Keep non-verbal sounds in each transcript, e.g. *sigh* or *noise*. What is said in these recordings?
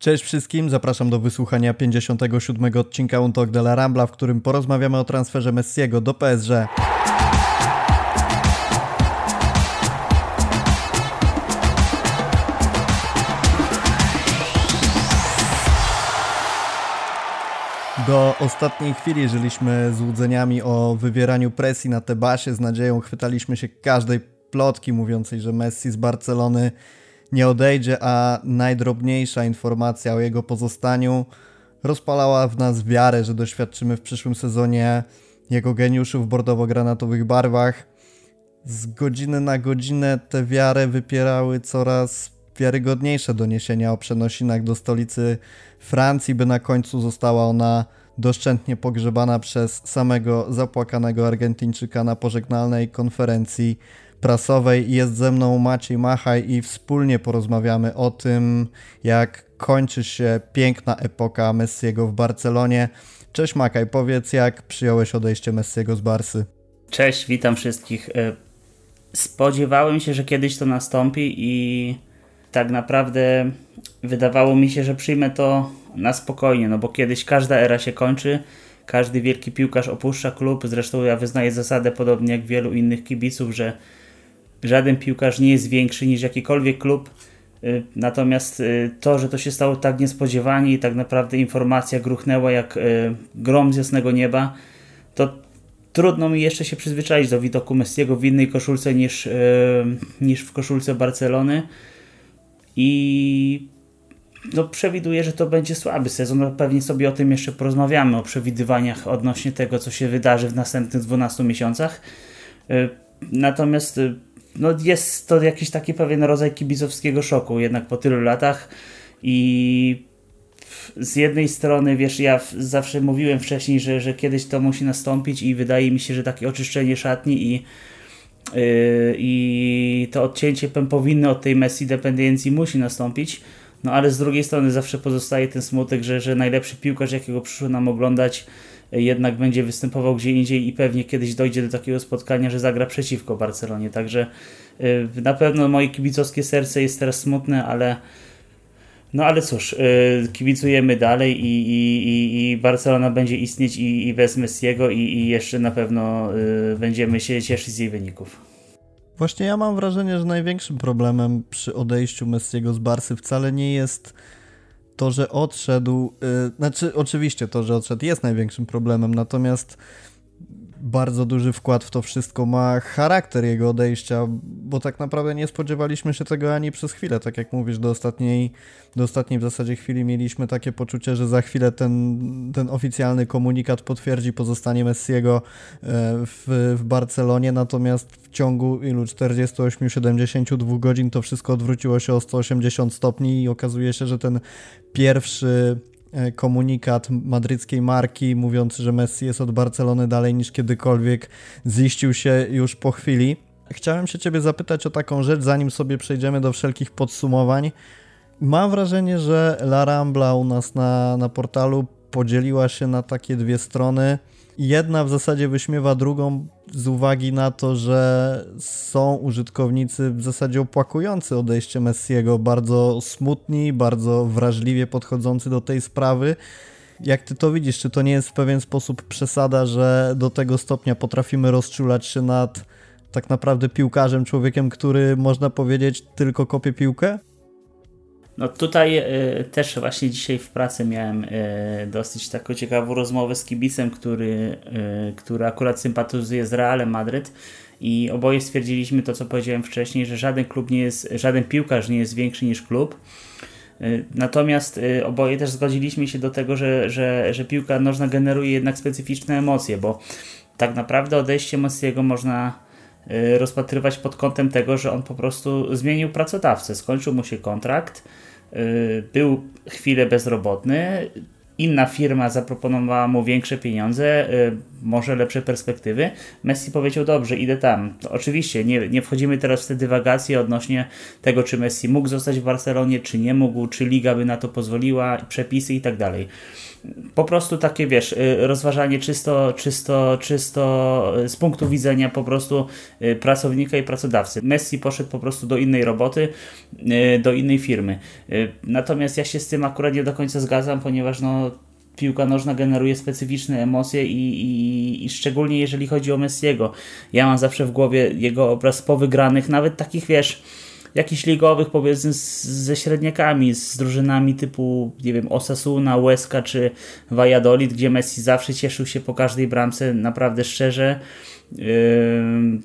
Cześć wszystkim, zapraszam do wysłuchania 57 odcinka Un Talk de la Rambla, w którym porozmawiamy o transferze Messiego do PSG. Do ostatniej chwili żyliśmy złudzeniami o wywieraniu presji na Tebasie. Z nadzieją chwytaliśmy się każdej plotki mówiącej, że Messi z Barcelony nie odejdzie, a najdrobniejsza informacja o jego pozostaniu rozpalała w nas wiarę, że doświadczymy w przyszłym sezonie jego geniuszu w bordowo-granatowych barwach. Z godziny na godzinę tę wiarę wypierały coraz wiarygodniejsze doniesienia o przenosinach do stolicy Francji, by na końcu została ona doszczętnie pogrzebana przez samego zapłakanego Argentyńczyka na pożegnalnej konferencji prasowej. Jest ze mną Maciej Machaj i wspólnie porozmawiamy o tym, jak kończy się piękna epoka Messiego w Barcelonie. Cześć Makaj, powiedz jak przyjąłeś odejście Messiego z Barsy? Cześć, witam wszystkich. E, spodziewałem się, że kiedyś to nastąpi i tak naprawdę wydawało mi się, że przyjmę to na spokojnie, no bo kiedyś każda era się kończy, każdy wielki piłkarz opuszcza klub, zresztą ja wyznaję zasadę podobnie jak wielu innych kibiców, że żaden piłkarz nie jest większy niż jakikolwiek klub, y, natomiast y, to, że to się stało tak niespodziewanie i tak naprawdę informacja gruchnęła jak y, grom z jasnego nieba, to trudno mi jeszcze się przyzwyczaić do widoku Messiego w innej koszulce niż, niż w koszulce Barcelony i no, przewiduję, że to będzie słaby sezon. No, pewnie sobie o tym jeszcze porozmawiamy, o przewidywaniach odnośnie tego, co się wydarzy w następnych 12 miesiącach. Natomiast no, jest to jakiś taki pewien rodzaj kibicowskiego szoku, jednak po tylu latach i z jednej strony, wiesz, ja zawsze mówiłem wcześniej, że, że kiedyś to musi nastąpić i wydaje mi się, że takie oczyszczenie szatni i yy, i to odcięcie pępowinne od tej Messi dependencji musi nastąpić. No ale z drugiej strony zawsze pozostaje ten smutek, że, że najlepszy piłkarz, jakiego przyszło nam oglądać, jednak będzie występował gdzie indziej i pewnie kiedyś dojdzie do takiego spotkania, że zagra przeciwko Barcelonie. Także y, na pewno moje kibicowskie serce jest teraz smutne, ale no ale cóż, y, kibicujemy dalej i, i, i Barcelona będzie istnieć i, i bez Messiego i, i jeszcze na pewno y, będziemy się cieszyć z jej wyników. Właśnie ja mam wrażenie, że największym problemem przy odejściu Messiego z Barsy wcale nie jest to, że odszedł. Yy, znaczy, oczywiście to, że odszedł jest największym problemem, natomiast bardzo duży wkład w to wszystko ma charakter jego odejścia, bo tak naprawdę nie spodziewaliśmy się tego ani przez chwilę. Tak jak mówisz, do ostatniej, do ostatniej w zasadzie chwili mieliśmy takie poczucie, że za chwilę ten, ten oficjalny komunikat potwierdzi pozostanie Messiego e, w, w Barcelonie, natomiast w ciągu ilu 48-72 godzin to wszystko odwróciło się o 180 stopni i okazuje się, że ten pierwszy komunikat madryckiej marki mówiący, że Messi jest od Barcelony dalej niż kiedykolwiek, ziścił się już po chwili. Chciałem się Ciebie zapytać o taką rzecz, zanim sobie przejdziemy do wszelkich podsumowań. Mam wrażenie, że La Rambla u nas na, na portalu podzieliła się na takie dwie strony jedna w zasadzie wyśmiewa drugą z uwagi na to, że są użytkownicy w zasadzie opłakujący odejście Messiego, bardzo smutni, bardzo wrażliwie podchodzący do tej sprawy. Jak ty to widzisz, czy to nie jest w pewien sposób przesada, że do tego stopnia potrafimy rozczulać się nad tak naprawdę piłkarzem, człowiekiem, który można powiedzieć tylko kopie piłkę? No tutaj y, też właśnie dzisiaj w pracy miałem y, dosyć taką ciekawą rozmowę z kibicem, który, y, który akurat sympatyzuje z Realem Madryt i oboje stwierdziliśmy to, co powiedziałem wcześniej, że żaden klub nie jest, żaden piłkarz nie jest większy niż klub. Natomiast oboje też zgodziliśmy się do tego, że, że, że piłka nożna generuje jednak specyficzne emocje, bo tak naprawdę odejście Messiego można rozpatrywać pod kątem tego, że on po prostu zmienił pracodawcę, skończył mu się kontrakt, był chwilę bezrobotny, inna firma zaproponowała mu większe pieniądze, y, może lepsze perspektywy. Messi powiedział, dobrze, idę tam. To oczywiście nie, nie wchodzimy teraz w te dywagacje odnośnie tego, czy Messi mógł zostać w Barcelonie, czy nie mógł, czy liga by na to pozwoliła, przepisy i tak dalej po prostu takie, wiesz, y, rozważanie czysto, czysto, czysto y, z punktu widzenia po prostu y, pracownika i pracodawcy. Messi poszedł po prostu do innej roboty, do innej firmy. Natomiast ja się z tym akurat nie do końca zgadzam, ponieważ no piłka nożna generuje specyficzne emocje i, i, i, szczególnie jeżeli chodzi o Messiego. Ja mam zawsze w głowie jego obraz po wygranych, nawet takich, wiesz, jakichś ligowych, powiedzmy, z, ze średniakami, z drużynami typu, nie wiem, Osasuna, Łeska czy Valladolid, gdzie Messi zawsze cieszył się po każdej bramce, naprawdę szczerze.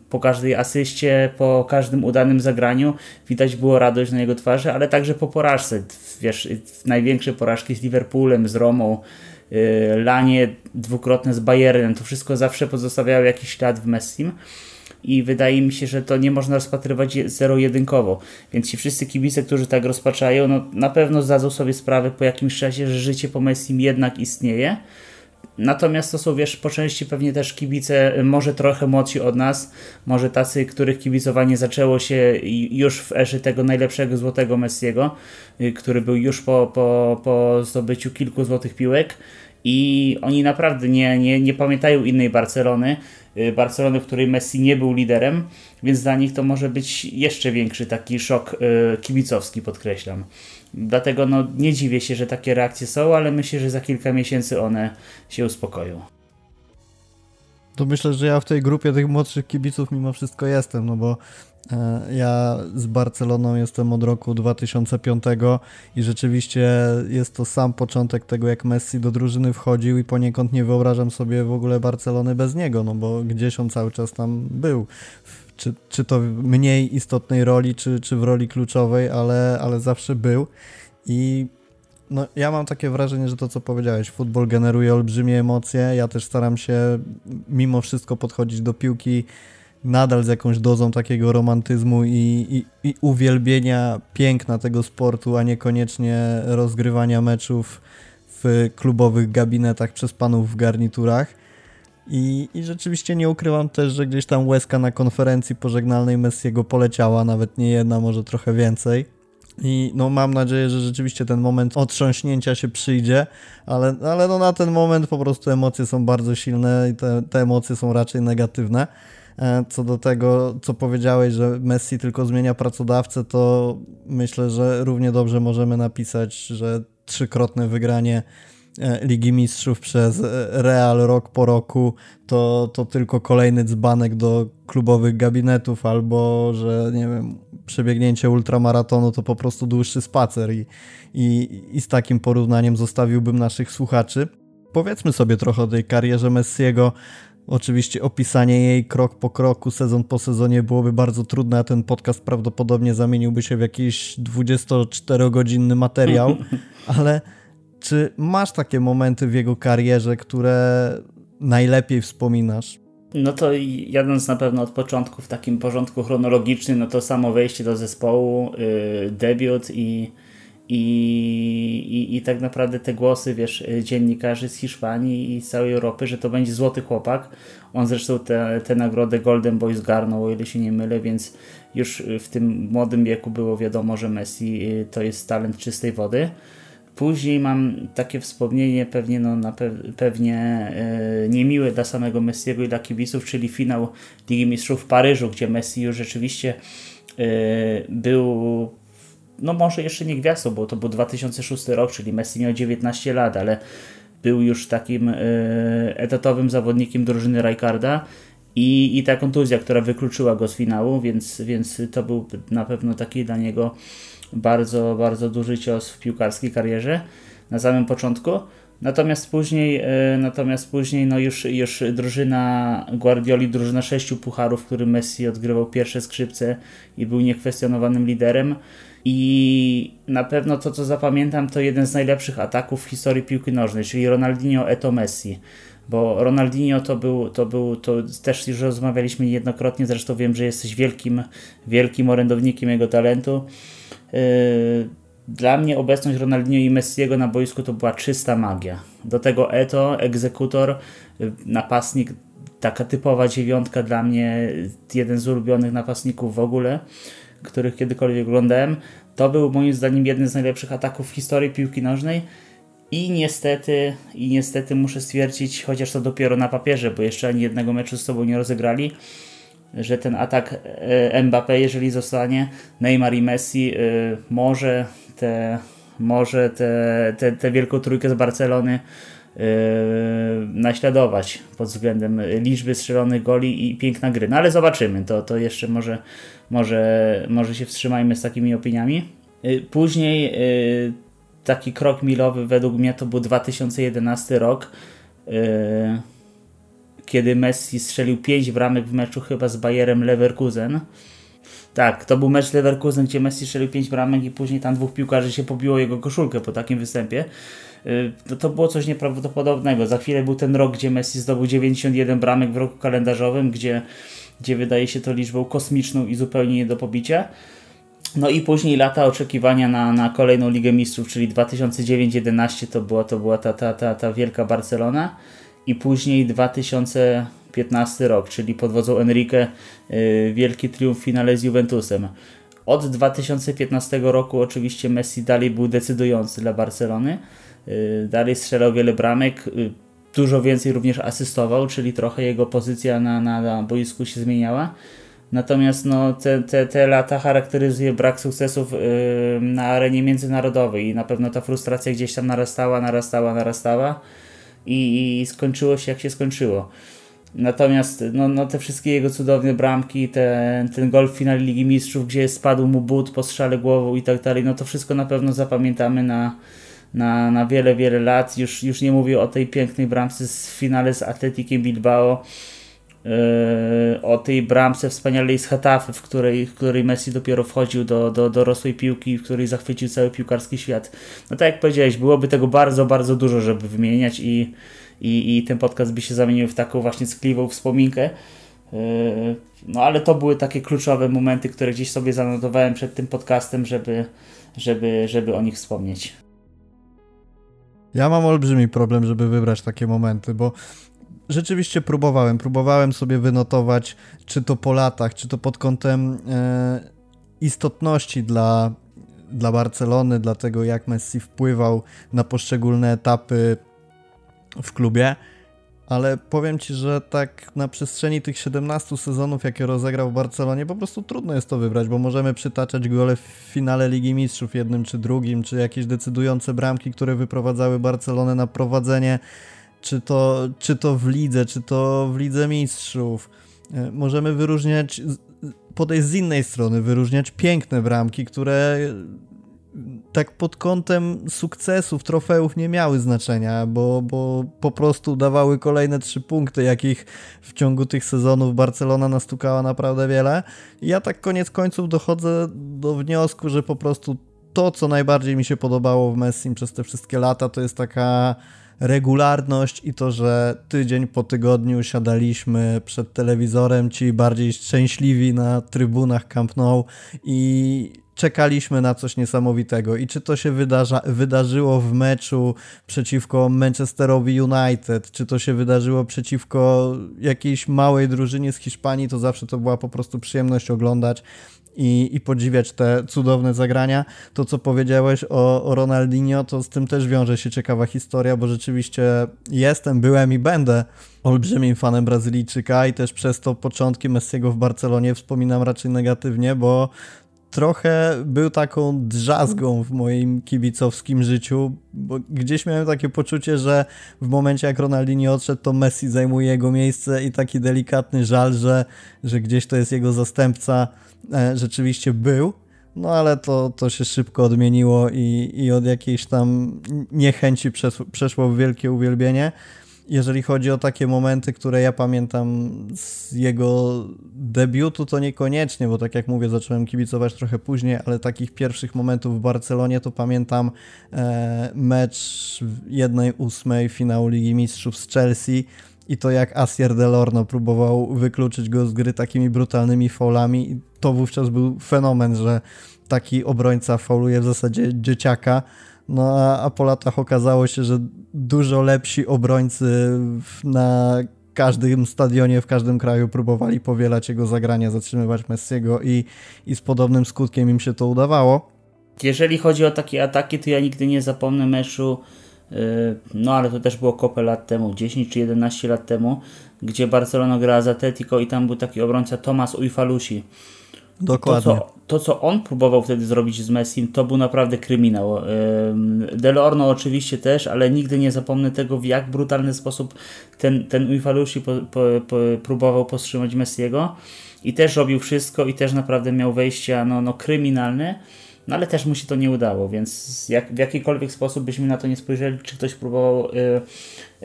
Po każdej asyście, po każdym udanym zagraniu widać było radość na jego twarzy, ale także po porażce. Wiesz, największe porażki z Liverpoolem, z Romą, yy, lanie dwukrotne z Bayernem, to wszystko zawsze pozostawiało jakiś ślad w Messim i wydaje mi się, że to nie można rozpatrywać zero-jedynkowo. Więc ci wszyscy kibice, którzy tak rozpaczają, no na pewno zdadzą sobie sprawę po jakimś czasie, że życie po Messim jednak istnieje. Natomiast to są, wiesz, po części pewnie też kibice, może trochę młodsi od nas, może tacy, których kibicowanie zaczęło się już w erze tego najlepszego złotego Messiego, y, który był już po, po, po zdobyciu kilku złotych piłek i oni naprawdę nie, nie, nie pamiętają innej Barcelony, y, Barcelony, w której Messi nie był liderem, więc dla nich to może być jeszcze większy taki szok y, kibicowski, podkreślam. Dlatego no, nie dziwię się, że takie reakcje są, ale myślę, że za kilka miesięcy one się uspokoją. To myślę, że ja w tej grupie tych młodszych kibiców mimo wszystko jestem, no bo e, ja z Barceloną jestem od roku 2005 i rzeczywiście jest to sam początek tego, jak Messi do drużyny wchodził i poniekąd nie wyobrażam sobie w ogóle Barcelony bez niego, no bo gdzieś on cały czas tam był. Czy, czy to mniej istotnej roli, czy, czy w roli kluczowej, ale, ale zawsze był. I no, ja mam takie wrażenie, że to, co powiedziałeś, futbol generuje olbrzymie emocje. Ja też staram się mimo wszystko podchodzić do piłki nadal z jakąś dozą takiego romantyzmu i, i, i uwielbienia piękna tego sportu, a niekoniecznie rozgrywania meczów w klubowych gabinetach przez panów w garniturach. I, I rzeczywiście nie ukrywam też, że gdzieś tam łezka na konferencji pożegnalnej Messiego poleciała, nawet nie jedna, może trochę więcej. I no mam nadzieję, że rzeczywiście ten moment otrząśnięcia się przyjdzie, ale, ale no na ten moment po prostu emocje są bardzo silne i te, te emocje są raczej negatywne. E, co do tego, co powiedziałeś, że Messi tylko zmienia pracodawcę, to myślę, że równie dobrze możemy napisać, że trzykrotne wygranie Ligi Mistrzów przez e, Real rok po roku, to, to tylko kolejny dzbanek do klubowych gabinetów, albo że nie wiem, przebiegnięcie ultramaratonu to po prostu dłuższy spacer i, i, i z takim porównaniem zostawiłbym naszych słuchaczy. Powiedzmy sobie trochę o tej karierze Messiego. Oczywiście opisanie jej krok po kroku, sezon po sezonie byłoby bardzo trudne, a ten podcast prawdopodobnie zamieniłby się w jakiś 24-godzinny materiał, *laughs* ale czy masz takie momenty w jego karierze, które najlepiej wspominasz? No to jadąc na pewno od początku w takim porządku chronologicznym, no to samo wejście do zespołu, yy, debiut i, i, i, i tak naprawdę te głosy, wiesz, dziennikarzy z Hiszpanii i z całej Europy, że to będzie złoty chłopak. On zresztą tę nagrodę Golden Boy zgarnął, o ile się nie mylę, więc już w tym młodym wieku było wiadomo, że Messi y, to jest talent czystej wody. Później mam takie wspomnienie pewnie, no, na pe pewnie e, niemiłe dla samego Messiego i dla kibiców, czyli finał Ligi Mistrzów w Paryżu, gdzie Messi już rzeczywiście e, był no może jeszcze nie gwiazdą, bo to był 2006 rok, czyli Messi miał 19 lat, ale był już takim e, etatowym zawodnikiem drużyny Rijkaarda i, i ta kontuzja, która wykluczyła go z finału, więc, więc to był na pewno taki dla niego bardzo, bardzo duży cios w piłkarskiej karierze na samym początku. Natomiast później, e, natomiast później no już, już drużyna Guardioli, drużyna sześciu pucharów, w którym Messi odgrywał pierwsze skrzypce i był niekwestionowanym liderem. I na pewno to, co zapamiętam, to jeden z najlepszych ataków w historii piłki nożnej, czyli Ronaldinho Eto Messi. Bo Ronaldinho to był, to był, to też już rozmawialiśmy niejednokrotnie, zresztą wiem, że jesteś wielkim, wielkim orędownikiem jego talentu. Yy, dla mnie obecność Ronaldinho i Messiego na boisku to była czysta magia. Do tego Eto, egzekutor, napastnik, taka typowa dziewiątka dla mnie, jeden z ulubionych napastników w ogóle, których kiedykolwiek oglądałem. To był moim zdaniem jeden z najlepszych ataków w historii piłki nożnej. I niestety, i niestety muszę stwierdzić, chociaż to dopiero na papierze, bo jeszcze ani jednego meczu z sobą nie rozegrali, że ten atak e, Mbappé, jeżeli zostanie, Neymar i Messi, e, może te, może te, te, te wielką trójkę z Barcelony e, naśladować pod względem liczby strzelonych goli i piękna gry. No ale zobaczymy, to, to jeszcze może, może, może się wstrzymajmy z takimi opiniami. Później taki krok milowy według mnie to był 2011 rok kiedy Messi strzelił 5 bramek w meczu chyba z Bayerem Leverkusen. Tak, to był mecz Leverkusen, gdzie Messi strzelił 5 bramek i później tam dwóch piłkarzy się pobiło jego koszulkę po takim występie. Y, to, to było coś nieprawdopodobnego. Za chwilę był ten rok, gdzie Messi zdobył 91 bramek w roku kalendarzowym, gdzie, gdzie wydaje się to liczbą kosmiczną i zupełnie nie do pobicia. No i później lata oczekiwania na, na kolejną Ligę Mistrzów, czyli 2009-11 to była, to była ta, ta, ta, ta wielka Barcelona i później 2015 rok, czyli pod wodzą Enrique y, wielki triumf w finale z Juventusem. Od 2015 roku oczywiście Messi dalej był decydujący dla Barcelony. Y, dalej strzelał wiele bramek, y, dużo więcej również asystował, czyli trochę jego pozycja na, na, na boisku się zmieniała. Natomiast no, te, te, te lata charakteryzuje brak sukcesów yy, na arenie międzynarodowej i na pewno ta frustracja gdzieś tam narastała, narastała, narastała i, i skończyło się jak się skończyło. Natomiast no, no te wszystkie jego cudowne bramki, te, ten gol w finale Ligi Mistrzów, gdzie spadł mu but po strzale głową i tak dalej, no to wszystko na pewno zapamiętamy na, na, na wiele, wiele lat. Już, już nie mówię o tej pięknej bramce z finale z Atletikiem Bilbao, o tej bramce wspaniałej z Hetafy, w której, w której Messi dopiero wchodził do, do dorosłej piłki, w której zachwycił cały piłkarski świat. No tak jak powiedziałeś, byłoby tego bardzo, bardzo dużo, żeby wymieniać i, i, i ten podcast by się zamienił w taką właśnie skliwą wspominkę. Yy, no ale to były takie kluczowe momenty, które gdzieś sobie zanotowałem przed tym podcastem, żeby, żeby, żeby o nich wspomnieć. Ja mam olbrzymi problem, żeby wybrać takie momenty, bo rzeczywiście próbowałem. Próbowałem sobie wynotować, czy to po latach, czy to pod kątem e, istotności dla, dla Barcelony, dla tego, jak Messi wpływał na poszczególne etapy w klubie. Ale powiem ci, że tak na przestrzeni tych 17 sezonów, jakie rozegrał w Barcelonie, po prostu trudno jest to wybrać, bo możemy przytaczać gole w finale Ligi Mistrzów jednym czy drugim, czy jakieś decydujące bramki, które wyprowadzały Barcelonę na prowadzenie czy to, czy to w lidze, czy to w lidze mistrzów. E, możemy wyróżniać, podejść z innej strony, wyróżniać piękne bramki, które tak pod kątem sukcesów, trofeów nie miały znaczenia, bo, bo po prostu dawały kolejne trzy punkty, jakich w ciągu tych sezonów Barcelona nastukała naprawdę wiele. Ja tak koniec końców dochodzę do wniosku, że po prostu to, co najbardziej mi się podobało w Messim przez te wszystkie lata, to jest taka regularność i to, że tydzień po tygodniu siadaliśmy przed telewizorem, ci bardziej szczęśliwi na trybunach Camp Nou i czekaliśmy na coś niesamowitego. I czy to się wydarza, wydarzyło w meczu przeciwko Manchesterowi United, czy to się wydarzyło przeciwko jakiejś małej drużynie z Hiszpanii, to zawsze to była po prostu przyjemność oglądać i, i podziwiać te cudowne zagrania. To, co powiedziałeś o, o Ronaldinho, to z tym też wiąże się ciekawa historia, bo rzeczywiście jestem, byłem i będę olbrzymim fanem Brazylijczyka i też przez to początki Messiego w Barcelonie wspominam raczej negatywnie, bo trochę był taką drzazgą w moim kibicowskim życiu, bo gdzieś miałem takie poczucie, że w momencie jak Ronaldinho odszedł, to Messi zajmuje jego miejsce i taki delikatny żal, że, że gdzieś to jest jego zastępca E, rzeczywiście był, no ale to, to się szybko odmieniło i, i od jakiejś tam niechęci przeszło w wielkie uwielbienie. Jeżeli chodzi o takie momenty, które ja pamiętam z jego debiutu, to niekoniecznie, bo tak jak mówię, zacząłem kibicować trochę później, ale takich pierwszych momentów w Barcelonie to pamiętam e, mecz jednej ósmej finału Ligi Mistrzów z Chelsea, i to jak Asier Delorno próbował wykluczyć go z gry takimi brutalnymi faulami to wówczas był fenomen, że taki obrońca fauluje w zasadzie dzieciaka. No a, a po latach okazało się, że dużo lepsi obrońcy na każdym stadionie, w każdym kraju próbowali powielać jego zagrania, zatrzymywać Messiego i, i z podobnym skutkiem im się to udawało. Jeżeli chodzi o takie ataki, to ja nigdy nie zapomnę meczu, yy, no ale to też było kopę lat temu, 10 czy 11 lat temu, gdzie Barcelona grała z Atletico i tam był taki obrońca Tomas Ujfalusi. Dokładnie. To co, to, co on próbował wtedy zrobić z Messim, to był naprawdę kryminał. Del Orno oczywiście też, ale nigdy nie zapomnę tego, w jak brutalny sposób ten, ten Uifalusi po, po, po, próbował powstrzymać Messiego i też robił wszystko i też naprawdę miał wejścia no, no, kryminalne. No ale też mu się to nie udało, więc jak, w jakikolwiek sposób byśmy na to nie spojrzeli, czy ktoś próbował y,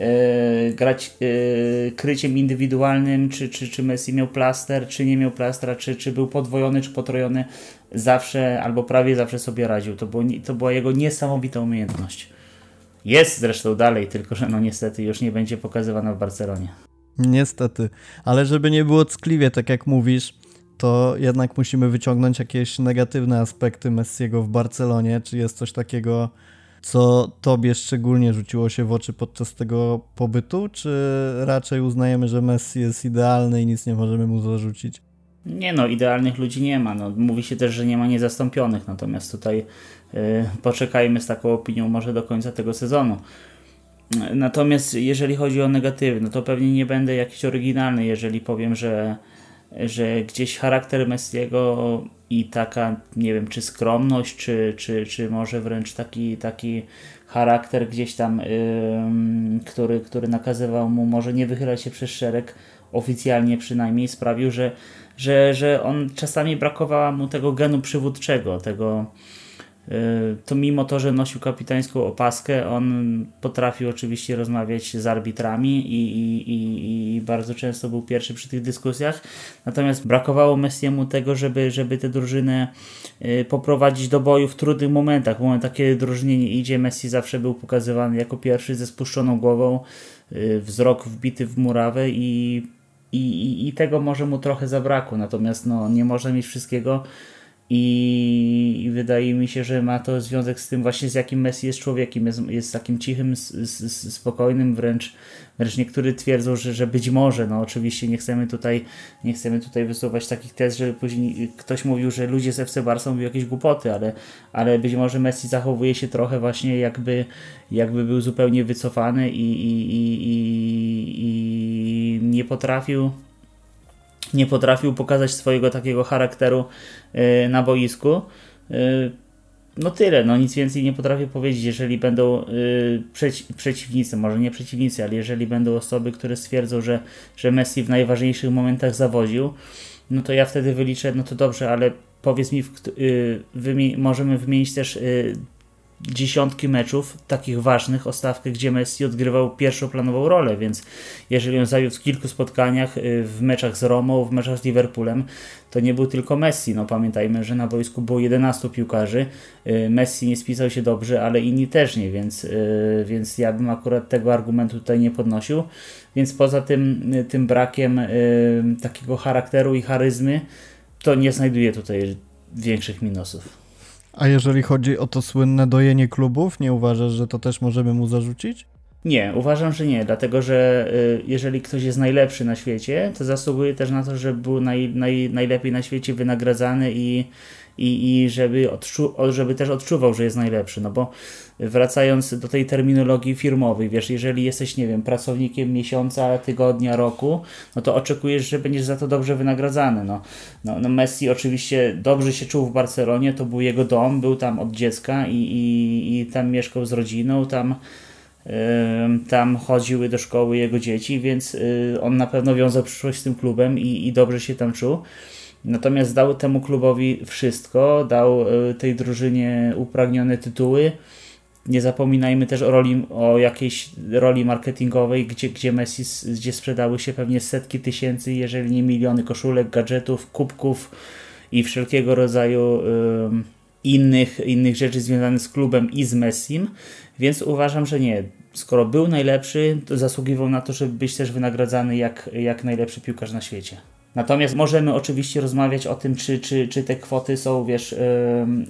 y, grać y, kryciem indywidualnym, czy, czy, czy Messi miał plaster, czy nie miał plastra, czy, czy był podwojony, czy potrojony, zawsze albo prawie zawsze sobie radził. To, było, to była jego niesamowita umiejętność. Jest zresztą dalej, tylko że no niestety już nie będzie pokazywana w Barcelonie. Niestety, ale żeby nie było ckliwie, tak jak mówisz, to jednak musimy wyciągnąć jakieś negatywne aspekty Messiego w Barcelonie. Czy jest coś takiego, co tobie szczególnie rzuciło się w oczy podczas tego pobytu, czy raczej uznajemy, że Messi jest idealny i nic nie możemy mu zarzucić? Nie no, idealnych ludzi nie ma. No, mówi się też, że nie ma niezastąpionych, natomiast tutaj yy, poczekajmy z taką opinią może do końca tego sezonu. Natomiast jeżeli chodzi o negatywy, no to pewnie nie będę jakiś oryginalny, jeżeli powiem, że że gdzieś charakter Messiego i taka, nie wiem, czy skromność, czy, czy, czy może wręcz taki, taki charakter gdzieś tam, yy, który, który nakazywał mu może nie wychylać się przez szereg, oficjalnie przynajmniej, sprawił, że, że, że on czasami brakowało mu tego genu przywódczego, tego to mimo to, że nosił kapitańską opaskę, on potrafił oczywiście rozmawiać z arbitrami i, i, i, i, bardzo często był pierwszy przy tych dyskusjach. Natomiast brakowało Messiemu tego, żeby, żeby tę drużynę y, poprowadzić do boju w trudnych momentach. W momentach, kiedy drużynie nie idzie, Messi zawsze był pokazywany jako pierwszy ze spuszczoną głową, y, wzrok wbity w murawę i, i, i tego może mu trochę zabrakło. Natomiast no, nie można mieć wszystkiego i, wydaje mi się, że ma to związek z tym właśnie z jakim Messi jest człowiekiem. Jest, jest takim cichym, spokojnym, wręcz, wręcz niektórzy twierdzą, że, że być może, no oczywiście nie chcemy tutaj nie chcemy tutaj wysuwać takich tez, że później ktoś mówił, że ludzie z FC Barca mówią jakieś głupoty, ale, ale być może Messi zachowuje się trochę właśnie jakby, jakby był zupełnie wycofany i, i, i, i nie potrafił nie potrafił pokazać swojego takiego charakteru y, na boisku. Y, no tyle, no nic więcej nie potrafię powiedzieć. Jeżeli będą y, przeci przeciwnicy, może nie przeciwnicy, ale jeżeli będą osoby, które stwierdzą, że, że Messi w najważniejszych momentach zawodził, no to ja wtedy wyliczę, no to dobrze, ale powiedz mi, w, wymi możemy wymienić też dziesiątki meczów takich ważnych o stawkę, gdzie Messi odgrywał pierwszoplanową rolę, więc jeżeli on zawiódł w kilku spotkaniach y, w meczach z Romą, w meczach z Liverpoolem, to nie był tylko Messi. No pamiętajmy, że na boisku było 11 piłkarzy. Y, Messi nie spisał się dobrze, ale inni też nie, więc, y, więc ja bym akurat tego argumentu tutaj nie podnosił. Więc poza tym, tym brakiem takiego charakteru i charyzmy, to nie znajduję tutaj większych minusów. A jeżeli chodzi o to słynne dojenie klubów, nie uważasz, że to też możemy mu zarzucić? Nie, uważam, że nie, dlatego że y, jeżeli ktoś jest najlepszy na świecie, to zasługuje też na to, żeby był naj, naj, najlepiej na świecie wynagradzany i, i, i żeby, odczu, żeby też odczuwał, że jest najlepszy. No bo wracając do tej terminologii firmowej, wiesz, jeżeli jesteś, nie wiem, pracownikiem miesiąca, tygodnia, roku, no to oczekujesz, że będziesz za to dobrze wynagradzany. No, no, no Messi oczywiście dobrze się czuł w Barcelonie, to był jego dom, był tam od dziecka i, i, i tam mieszkał z rodziną, tam tam chodziły do szkoły jego dzieci, więc y, on na pewno wiązał przyszłość z tym klubem i, i dobrze się tam czuł. Natomiast dał temu klubowi wszystko, dał y, tej drużynie upragnione tytuły. Nie zapominajmy też o roli, o jakiejś roli marketingowej, gdzie, gdzie Messi, gdzie sprzedały się pewnie setki tysięcy, jeżeli nie miliony koszulek, gadżetów, kubków i wszelkiego rodzaju innych, innych rzeczy związanych z klubem i z Messim, więc uważam, że nie. Skoro był najlepszy, to zasługiwał na to, żeby być też wynagradzany jak, jak najlepszy piłkarz na świecie. Natomiast możemy oczywiście rozmawiać o tym, czy, czy, czy te kwoty są, wiesz,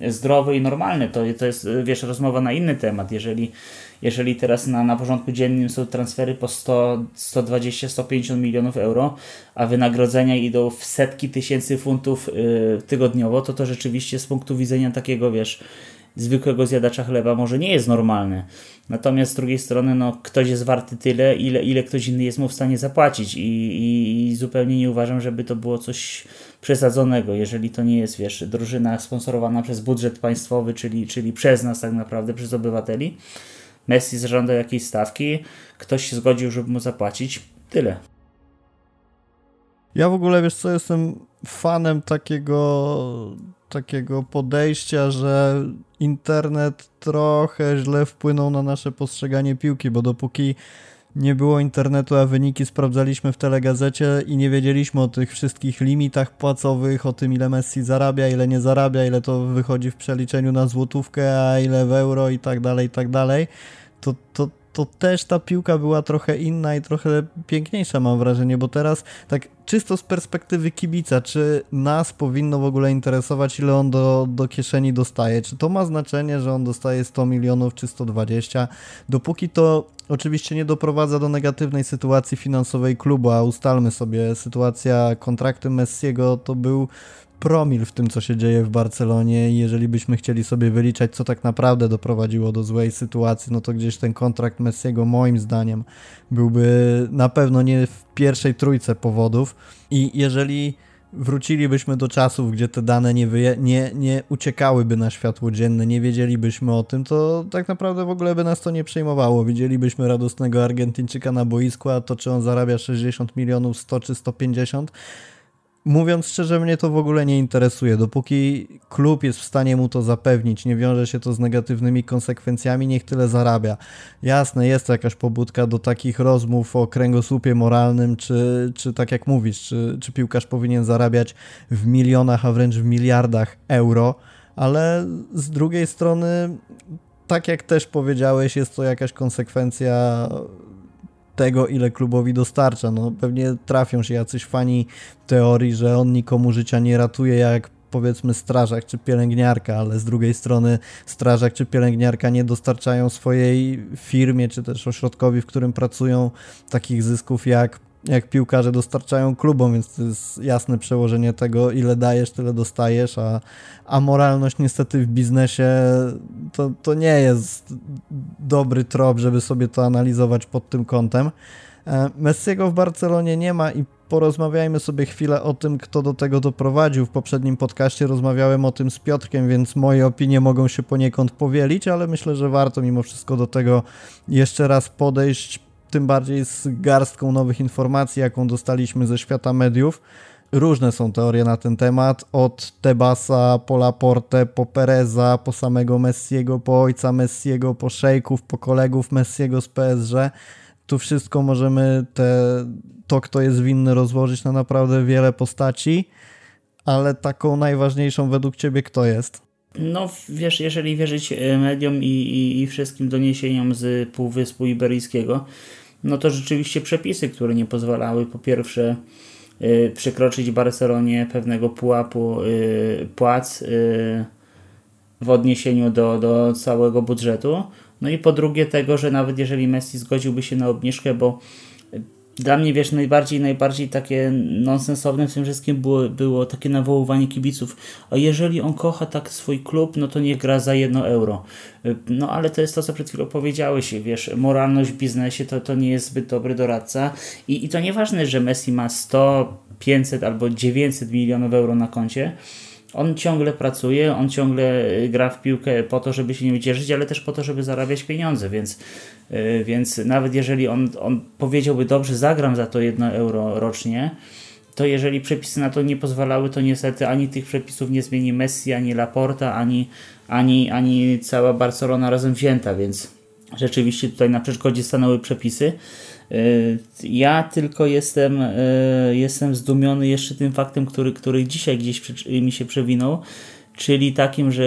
zdrowe i normalne. To, to jest, wiesz, rozmowa na inny temat. Jeżeli, jeżeli teraz na, na porządku dziennym są transfery po 100, 120, 150 milionów euro, a wynagrodzenia idą w setki tysięcy funtów yy, tygodniowo, to to rzeczywiście z punktu widzenia takiego, wiesz, zwykłego zjadacza chleba może nie jest normalny. Natomiast z drugiej strony, no, ktoś jest warty tyle, ile, ile ktoś inny jest mu w stanie zapłacić i, i, i zupełnie nie uważam, żeby to było coś przesadzonego, jeżeli to nie jest, wiesz, drużyna sponsorowana przez budżet państwowy, czyli, czyli przez nas tak naprawdę, przez obywateli. Messi zażądał jakiejś stawki, ktoś się zgodził, żeby mu zapłacić. Tyle. Ja w ogóle, wiesz co, jestem fanem takiego, takiego podejścia, że internet trochę źle wpłynął na nasze postrzeganie piłki, bo dopóki nie było internetu, a wyniki sprawdzaliśmy w telegazecie i nie wiedzieliśmy o tych wszystkich limitach płacowych, o tym ile Messi zarabia, ile nie zarabia, ile to wychodzi w przeliczeniu na złotówkę, a ile w euro i tak dalej, i tak dalej, to, to, to też ta piłka była trochę inna i trochę piękniejsza, mam wrażenie, bo teraz tak czysto z perspektywy kibica, czy nas powinno w ogóle interesować, ile on do, do kieszeni dostaje? Czy to ma znaczenie, że on dostaje 100 milionów czy 120? Dopóki to oczywiście nie doprowadza do negatywnej sytuacji finansowej klubu, a ustalmy sobie, sytuacja kontraktu Messiego to był promil w tym, co się dzieje w Barcelonie i jeżeli byśmy chcieli sobie wyliczać, co tak naprawdę doprowadziło do złej sytuacji, no to gdzieś ten kontrakt Messiego moim zdaniem byłby na pewno nie w pierwszej trójce powodów i jeżeli wrócilibyśmy do czasów, gdzie te dane nie, nie, nie uciekałyby na światło dzienne, nie wiedzielibyśmy o tym, to tak naprawdę w ogóle by nas to nie przejmowało. Widzielibyśmy radosnego Argentyńczyka na boisku, a to czy on zarabia 60 milionów, 100 czy 150, Mówiąc szczerze, mnie to w ogóle nie interesuje. Dopóki klub jest w stanie mu to zapewnić, nie wiąże się to z negatywnymi konsekwencjami, niech tyle zarabia. Jasne, jest to jakaś pobudka do takich rozmów o kręgosłupie moralnym, czy, czy tak jak mówisz, czy, czy piłkarz powinien zarabiać w milionach, a wręcz w miliardach euro, ale z drugiej strony, tak jak też powiedziałeś, jest to jakaś konsekwencja tego, ile klubowi dostarcza. No, pewnie trafią się jacyś fani teorii, że on nikomu życia nie ratuje, jak powiedzmy strażak czy pielęgniarka, ale z drugiej strony strażak czy pielęgniarka nie dostarczają swojej firmie czy też ośrodkowi, w którym pracują takich zysków jak jak piłkarze dostarczają klubom, więc to jest jasne przełożenie tego, ile dajesz, tyle dostajesz, a, a moralność niestety w biznesie to, to nie jest dobry trop, żeby sobie to analizować pod tym kątem. E, Messiego w Barcelonie nie ma i porozmawiajmy sobie chwilę o tym, kto do tego doprowadził. W poprzednim podcaście rozmawiałem o tym z Piotrkiem, więc moje opinie mogą się poniekąd powielić, ale myślę, że warto mimo wszystko do tego jeszcze raz podejść tym bardziej z garstką nowych informacji, jaką dostaliśmy ze świata mediów. Różne są teorie na ten temat, od Tebasa, po Laporte, po Pereza, po samego Messiego, po ojca Messiego, po szejków, po kolegów Messiego z PSG. Tu wszystko możemy te, to, kto jest winny, rozłożyć na naprawdę wiele postaci, ale taką najważniejszą według Ciebie kto jest? No wiesz, jeżeli wierzyć e, mediom i, i, i wszystkim doniesieniom z Półwyspu Iberyjskiego, no to rzeczywiście przepisy, które nie pozwalały po pierwsze yy, przekroczyć Barcelonie pewnego pułapu yy, płac yy, w odniesieniu do, do całego budżetu. No i po drugie tego, że nawet jeżeli Messi zgodziłby się na obniżkę, bo dla mnie, wiesz, najbardziej, najbardziej takie nonsensowne w tym wszystkim było, było takie nawoływanie kibiców. A jeżeli on kocha tak swój klub, no to niech gra za jedno euro. No ale to jest to, co przed chwilą powiedziałeś, wiesz, moralność w biznesie to, to nie jest zbyt dobry doradca. I, i to nieważne, że Messi ma 100, 500 albo 900 milionów euro na koncie, on ciągle pracuje, on ciągle y, gra w piłkę po to, żeby się nie ucieszyć, ale też po to, żeby zarabiać pieniądze, więc, więc nawet jeżeli on, on powiedziałby, dobrze, zagram za to jedno euro rocznie, to jeżeli przepisy na to nie pozwalały, to niestety ani tych przepisów nie zmieni Messi, ani Laporta, ani, ani, ani cała Barcelona razem wzięta, więc rzeczywiście tutaj na przeszkodzie stanęły przepisy. Y, ja tylko jestem, y, jestem zdumiony jeszcze tym faktem, który, który dzisiaj gdzieś mi się przewinął, czyli takim, że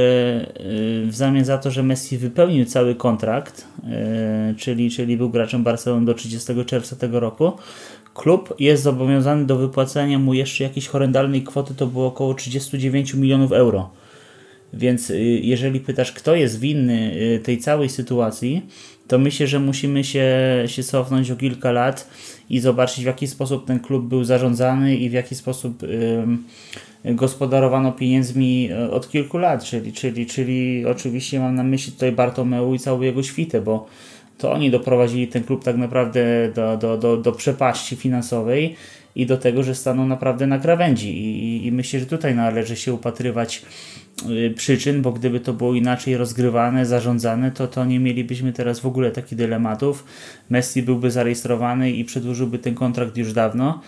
w zamian za to, że Messi wypełnił cały kontrakt, czyli, czyli był graczem Barcelony do 30 czerwca tego roku, klub jest zobowiązany do wypłacenia mu jeszcze jakiejś horrendalnej kwoty, to było około 39 milionów euro. Więc y, jeżeli pytasz, kto jest winny y, tej całej sytuacji, to myślę, że musimy się, się cofnąć o kilka lat i zobaczyć, w jaki sposób ten klub był zarządzany i w jaki sposób y, gospodarowano pieniędzmi y, od kilku lat. Czyli, czyli, czyli oczywiście mam na myśli tutaj Bartomeu i całą jego świtę, bo to oni doprowadzili ten klub tak naprawdę do, do, do, do przepaści finansowej i do tego, że staną naprawdę na krawędzi. I, i myślę, że tutaj należy się upatrywać y, przyczyn, bo gdyby to było inaczej rozgrywane, zarządzane, to, to nie mielibyśmy teraz w ogóle takich dylematów. Messi byłby zarejestrowany i przedłużyłby ten kontrakt już dawno.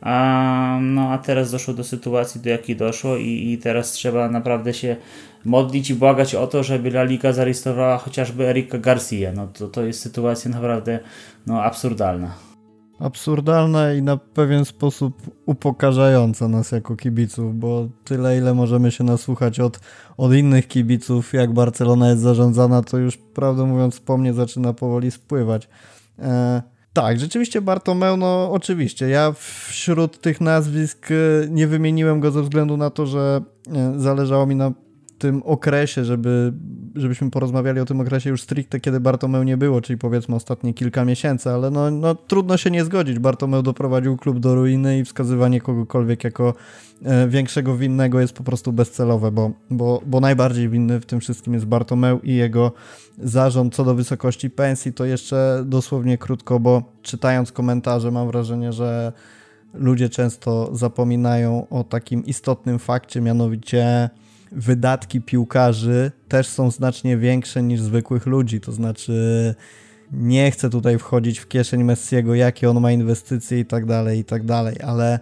A, no a teraz doszło do sytuacji, do jakiej doszło i, i teraz trzeba naprawdę się modlić i błagać o to, żeby La Liga zarejestrowała chociażby Erika Garcia. No to, to jest sytuacja naprawdę no, absurdalna. Absurdalna i na pewien sposób upokarzająca nas jako kibiców, bo tyle ile możemy się nasłuchać od, od innych kibiców, jak Barcelona jest zarządzana, to już prawdę mówiąc po mnie zaczyna powoli spływać. E tak, rzeczywiście Bartomeu, no oczywiście. Ja wśród tych nazwisk e, nie wymieniłem go ze względu na to, że e, zależało mi na tym okresie, żeby, żebyśmy porozmawiali o tym okresie już stricte, kiedy Bartomeu nie było, czyli powiedzmy ostatnie kilka miesięcy, ale no, no trudno się nie zgodzić. Bartomeu doprowadził klub do ruiny i wskazywanie kogokolwiek jako e, większego winnego jest po prostu bezcelowe, bo, bo, bo najbardziej winny w tym wszystkim jest Bartomeu i jego zarząd co do wysokości pensji, to jeszcze dosłownie krótko, bo czytając komentarze mam wrażenie, że ludzie często zapominają o takim istotnym fakcie, mianowicie wydatki piłkarzy też są znacznie większe niż zwykłych ludzi. To znaczy, nie chcę tutaj wchodzić w kieszeń Messiego, jakie on ma inwestycje i tak dalej, i tak dalej, ale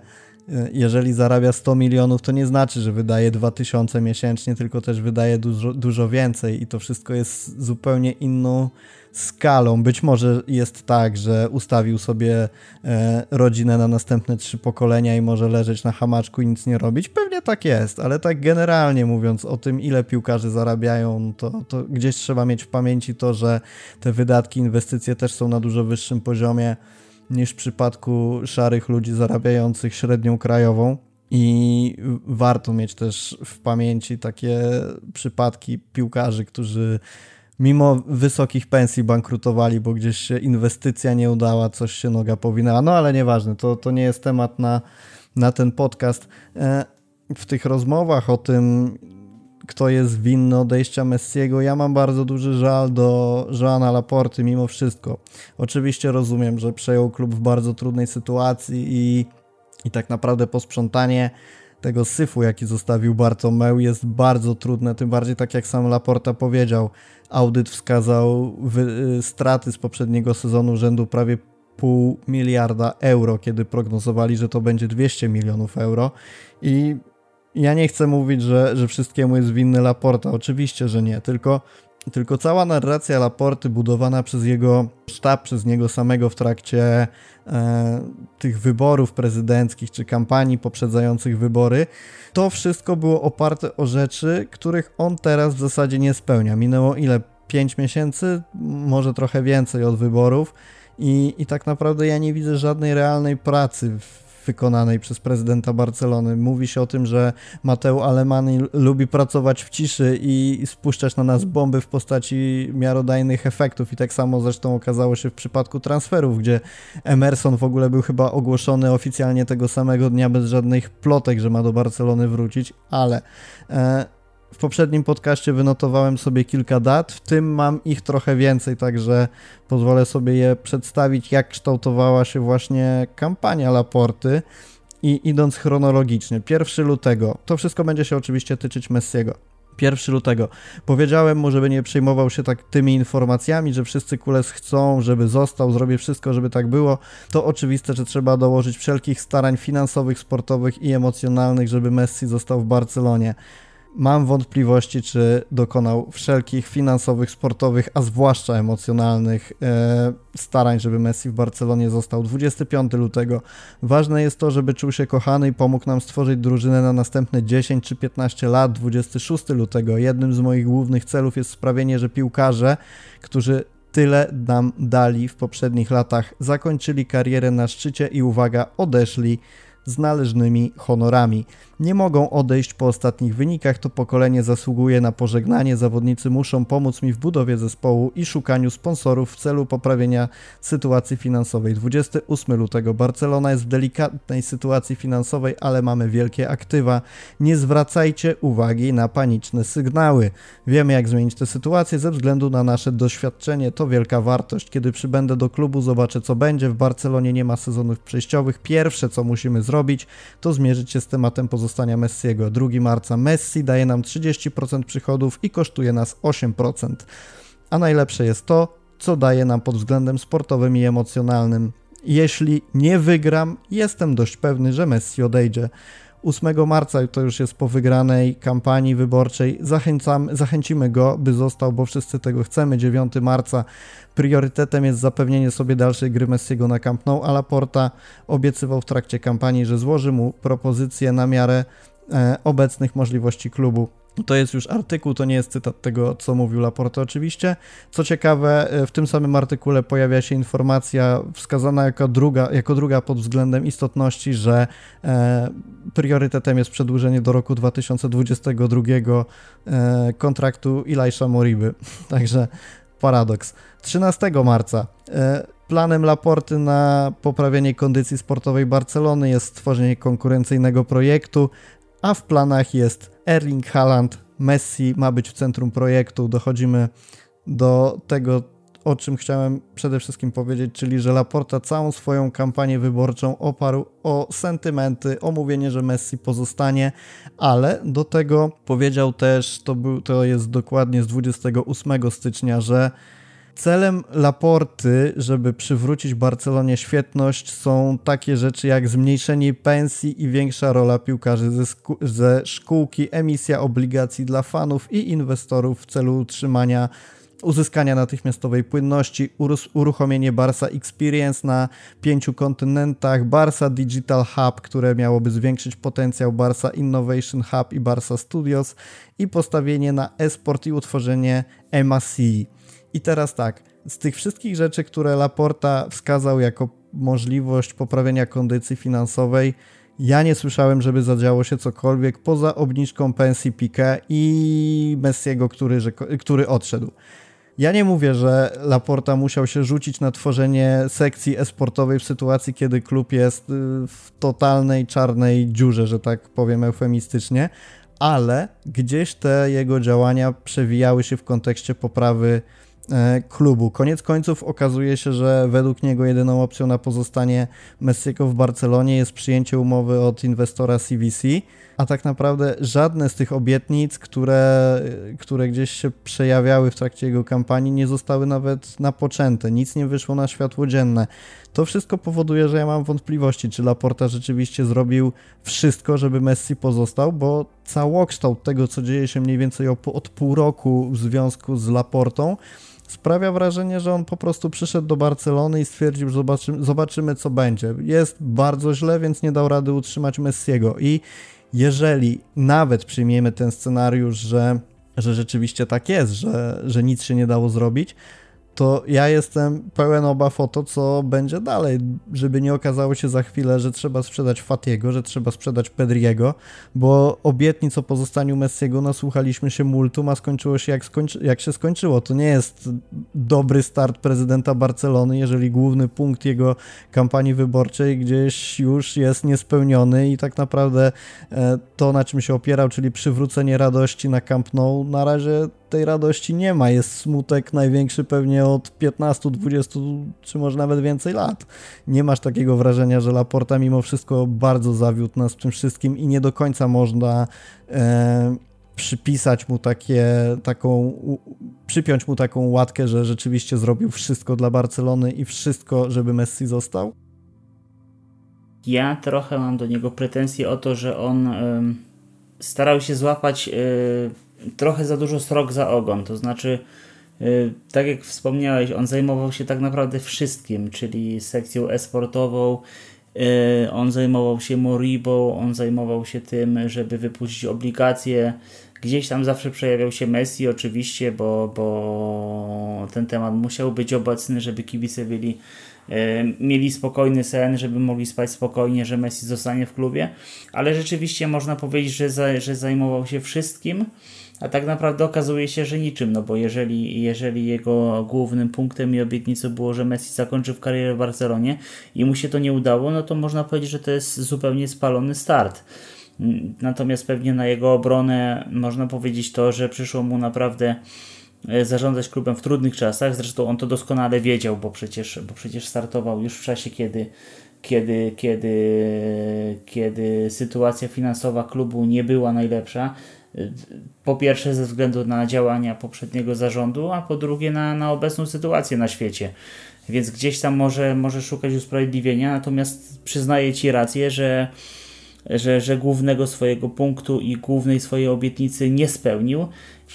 e, jeżeli zarabia 100 milionów, to nie znaczy, że wydaje 2000 miesięcznie, tylko też wydaje dużo, dużo więcej i to wszystko jest zupełnie inną skalą. Być może jest tak, że ustawił sobie e, rodzinę na następne trzy pokolenia i może leżeć na hamaczku i nic nie robić. Pewnie tak jest, ale tak generalnie mówiąc o tym, ile piłkarzy zarabiają, to, to gdzieś trzeba mieć w pamięci to, że te wydatki, inwestycje też są na dużo wyższym poziomie niż w przypadku szarych ludzi zarabiających średnią krajową. I warto mieć też w pamięci takie przypadki piłkarzy, którzy mimo wysokich pensji bankrutowali, bo gdzieś się inwestycja nie udała, coś się noga powinęła. No ale nieważne, to, to nie jest temat na, na ten podcast. E, w tych rozmowach o tym, kto jest winny odejścia Messiego, ja mam bardzo duży żal do Joana Laporty mimo wszystko. Oczywiście rozumiem, że przejął klub w bardzo trudnej sytuacji i, i tak naprawdę posprzątanie tego syfu, jaki zostawił Bartomeu jest bardzo trudne, tym bardziej tak jak sam Laporta powiedział, audyt wskazał y, straty z poprzedniego sezonu rzędu prawie pół miliarda euro, kiedy prognozowali, że to będzie 200 milionów euro. I ja nie chcę mówić, że, że wszystkiemu jest winny Laporta, oczywiście, że nie, tylko tylko cała narracja Laporty budowana przez jego sztab, przez niego samego w trakcie e, tych wyborów prezydenckich czy kampanii poprzedzających wybory, to wszystko było oparte o rzeczy, których on teraz w zasadzie nie spełnia. Minęło ile? 5 miesięcy, może trochę więcej od wyborów i, i tak naprawdę ja nie widzę żadnej realnej pracy w wykonanej przez prezydenta Barcelony. Mówi się o tym, że Mateu Alemani lubi pracować w ciszy i spuszczać na nas bomby w postaci miarodajnych efektów i tak samo zresztą okazało się w przypadku transferów, gdzie Emerson w ogóle był chyba ogłoszony oficjalnie tego samego dnia bez żadnych plotek, że ma do Barcelony wrócić, ale e, w poprzednim podcaście wynotowałem sobie kilka dat, w tym mam ich trochę więcej, także pozwolę sobie je przedstawić, jak kształtowała się właśnie kampania Laporty i idąc chronologicznie. 1 lutego, to wszystko będzie się oczywiście tyczyć Messiego. 1 lutego. Powiedziałem mu, żeby nie przejmował się tak tymi informacjami, że wszyscy Kules chcą, żeby został, zrobię wszystko, żeby tak było. To oczywiste, że trzeba dołożyć wszelkich starań finansowych, sportowych i emocjonalnych, żeby Messi został w Barcelonie. Mam wątpliwości, czy dokonał wszelkich finansowych, sportowych, a zwłaszcza emocjonalnych e, starań, żeby Messi w Barcelonie został 25 lutego. Ważne jest to, żeby czuł się kochany i pomógł nam stworzyć drużynę na następne 10 czy 15 lat. 26 lutego. Jednym z moich głównych celów jest sprawienie, że piłkarze, którzy tyle nam dali w poprzednich latach, zakończyli karierę na szczycie i uwaga, odeszli z należnymi honorami nie mogą odejść po ostatnich wynikach. To pokolenie zasługuje na pożegnanie. Zawodnicy muszą pomóc mi w budowie zespołu i szukaniu sponsorów w celu poprawienia sytuacji finansowej. 28 lutego Barcelona jest w delikatnej sytuacji finansowej, ale mamy wielkie aktywa. Nie zwracajcie uwagi na paniczne sygnały. Wiemy jak zmienić tę sytuację ze względu na nasze doświadczenie. To wielka wartość. Kiedy przybędę do klubu, zobaczę co będzie. W Barcelonie nie ma sezonów przejściowych. Pierwsze co musimy zrobić, to zmierzyć się z tematem pozostałych pozostania Messiego. 2 marca Messi daje nam 30% przychodów i kosztuje nas 8%. A najlepsze jest to, co daje nam pod względem sportowym i emocjonalnym. Jeśli nie wygram, jestem dość pewny, że Messi odejdzie. 8 marca to już jest po wygranej kampanii wyborczej. Zachęcam, zachęcimy go, by został, bo wszyscy tego chcemy. 9 marca priorytetem jest zapewnienie sobie dalszej gry Messiego na Camp Nou, a Laporta obiecywał w trakcie kampanii, że złoży mu propozycję na miarę e, obecnych możliwości klubu. To jest już artykuł, to nie jest cytat tego, co mówił Laporte oczywiście. Co ciekawe, e, w tym samym artykule pojawia się informacja wskazana jako druga, jako druga pod względem istotności, że e, priorytetem jest przedłużenie do roku 2022 e, kontraktu Elisha Moriby. *laughs* Także paradoks. 13 marca. E, planem Laporty na poprawienie kondycji sportowej Barcelony jest stworzenie konkurencyjnego projektu, a w planach jest Erling Haaland, Messi ma być w centrum projektu. Dochodzimy do tego, o czym chciałem przede wszystkim powiedzieć, czyli że Laporta całą swoją kampanię wyborczą oparł o sentymenty, o mówienie, że Messi pozostanie, ale do tego powiedział też, to, był, to jest dokładnie z 28 stycznia, że Celem Laporty, żeby przywrócić Barcelonie świetność, są takie rzeczy jak zmniejszenie pensji i większa rola piłkarzy ze, ze szkółki, emisja obligacji dla fanów i inwestorów w celu utrzymania uzyskania natychmiastowej płynności, uruchomienie Barsa Experience na pięciu kontynentach, Barsa Digital Hub, które miałoby zwiększyć potencjał Barsa Innovation Hub i Barsa Studios i postawienie na esport i utworzenie MACI. I teraz tak, z tych wszystkich rzeczy, które Laporta wskazał jako możliwość poprawienia kondycji finansowej, ja nie słyszałem, żeby zadziało się cokolwiek poza obniżką pensji Piqué i Messiego, który, który odszedł. Ja nie mówię, że Laporta musiał się rzucić na tworzenie sekcji esportowej w sytuacji, kiedy klub jest y, w totalnej czarnej dziurze, że tak powiem eufemistycznie, ale gdzieś te jego działania przewijały się w kontekście poprawy klubu. Koniec końców okazuje się, że według niego jedyną opcją na pozostanie Messiego w Barcelonie jest przyjęcie umowy od inwestora CVC, a tak naprawdę żadne z tych obietnic, które, które gdzieś się przejawiały w trakcie jego kampanii, nie zostały nawet napoczęte. Nic nie wyszło na światło dzienne. To wszystko powoduje, że ja mam wątpliwości, czy Laporta rzeczywiście zrobił wszystko, żeby Messi pozostał, bo całokształt tego, co dzieje się mniej więcej od pół roku w związku z Laportą, sprawia wrażenie, że on po prostu przyszedł do Barcelony i stwierdził, że zobaczymy, zobaczymy co będzie. Jest bardzo źle, więc nie dał rady utrzymać Messiego i jeżeli nawet przyjmiemy ten scenariusz, że, że rzeczywiście tak jest, że, że nic się nie dało zrobić, to ja jestem pełen obaw o to, co będzie dalej, żeby nie okazało się za chwilę, że trzeba sprzedać Fatiego, że trzeba sprzedać Pedriego, bo obietnic o pozostaniu Messiego nasłuchaliśmy się multum, a skończyło się jak, skończy, jak się skończyło. To nie jest dobry start prezydenta Barcelony, jeżeli główny punkt jego kampanii wyborczej gdzieś już jest niespełniony i tak naprawdę e, to, na czym się opierał, czyli przywrócenie radości na Camp Nou, na razie tej radości nie ma. Jest smutek największy pewnie od 15, 20 czy może nawet więcej lat. Nie masz takiego wrażenia, że Laporta mimo wszystko bardzo zawiódł nas w tym wszystkim i nie do końca można e, przypisać mu takie, taką, przypiąć mu taką łatkę, że rzeczywiście zrobił wszystko dla Barcelony i wszystko, żeby Messi został? Ja trochę mam do niego pretensje o to, że on starał się złapać y, trochę za dużo srok za ogon. To znaczy, y, tak jak wspomniałeś, on zajmował się tak naprawdę wszystkim, czyli sekcją esportową. Y, on zajmował się Moribą, on zajmował się tym, żeby wypuścić obligacje. Gdzieś tam zawsze przejawiał się Messi, oczywiście, bo, bo ten temat musiał być obecny, żeby kibice byli E, mieli spokojny sen, żeby mogli spać spokojnie, że Messi zostanie w klubie, ale rzeczywiście można powiedzieć, że, za, że zajmował się wszystkim, a tak naprawdę okazuje się, że niczym, no bo jeżeli, jeżeli jego głównym punktem i obietnicą było, że Messi zakończy w karierę w Barcelonie i mu się to nie udało, no to można powiedzieć, że to jest zupełnie spalony start. Natomiast pewnie na jego obronę można powiedzieć to, że przyszło mu naprawdę E, zarządzać klubem w trudnych czasach. Zresztą on to doskonale wiedział, bo przecież, bo przecież startował już w czasie, kiedy, kiedy, kiedy, kiedy sytuacja finansowa klubu nie była najlepsza. E, po pierwsze ze względu na działania poprzedniego zarządu, a po drugie na, na obecną sytuację na świecie. Więc gdzieś tam może, może szukać usprawiedliwienia, natomiast przyznaję Ci rację, że że, że głównego swojego punktu i głównej swojej obietnicy nie spełnił.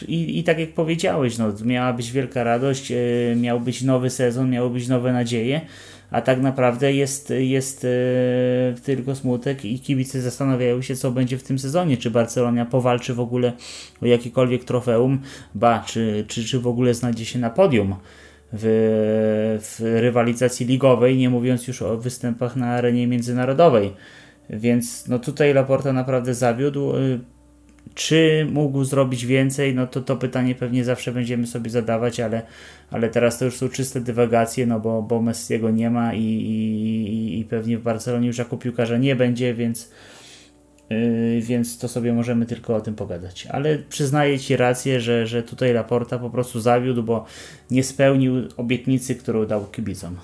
I, I tak jak powiedziałeś, no, miała być wielka radość, yy, miał być nowy sezon, miały być nowe nadzieje, a tak naprawdę jest, jest yy, tylko smutek i kibice zastanawiają się, co będzie w tym sezonie. Czy Barcelona powalczy w ogóle o jakiekolwiek trofeum, ba, czy, czy, czy w ogóle znajdzie się na podium. W, w rywalizacji ligowej, nie mówiąc już o występach na arenie międzynarodowej. Więc no tutaj Laporta naprawdę zawiódł. Czy mógł zrobić więcej? No to to pytanie pewnie zawsze będziemy sobie zadawać, ale, ale teraz to już są czyste dywagacje, no bo, bo Messiego nie ma i, i, i pewnie w Barcelonie już jako piłkarza nie będzie, więc, yy, więc to sobie możemy tylko o tym pogadać. Ale przyznaję Ci rację, że, że tutaj Laporta po prostu zawiódł, bo nie spełnił obietnicy, którą dał kibicom.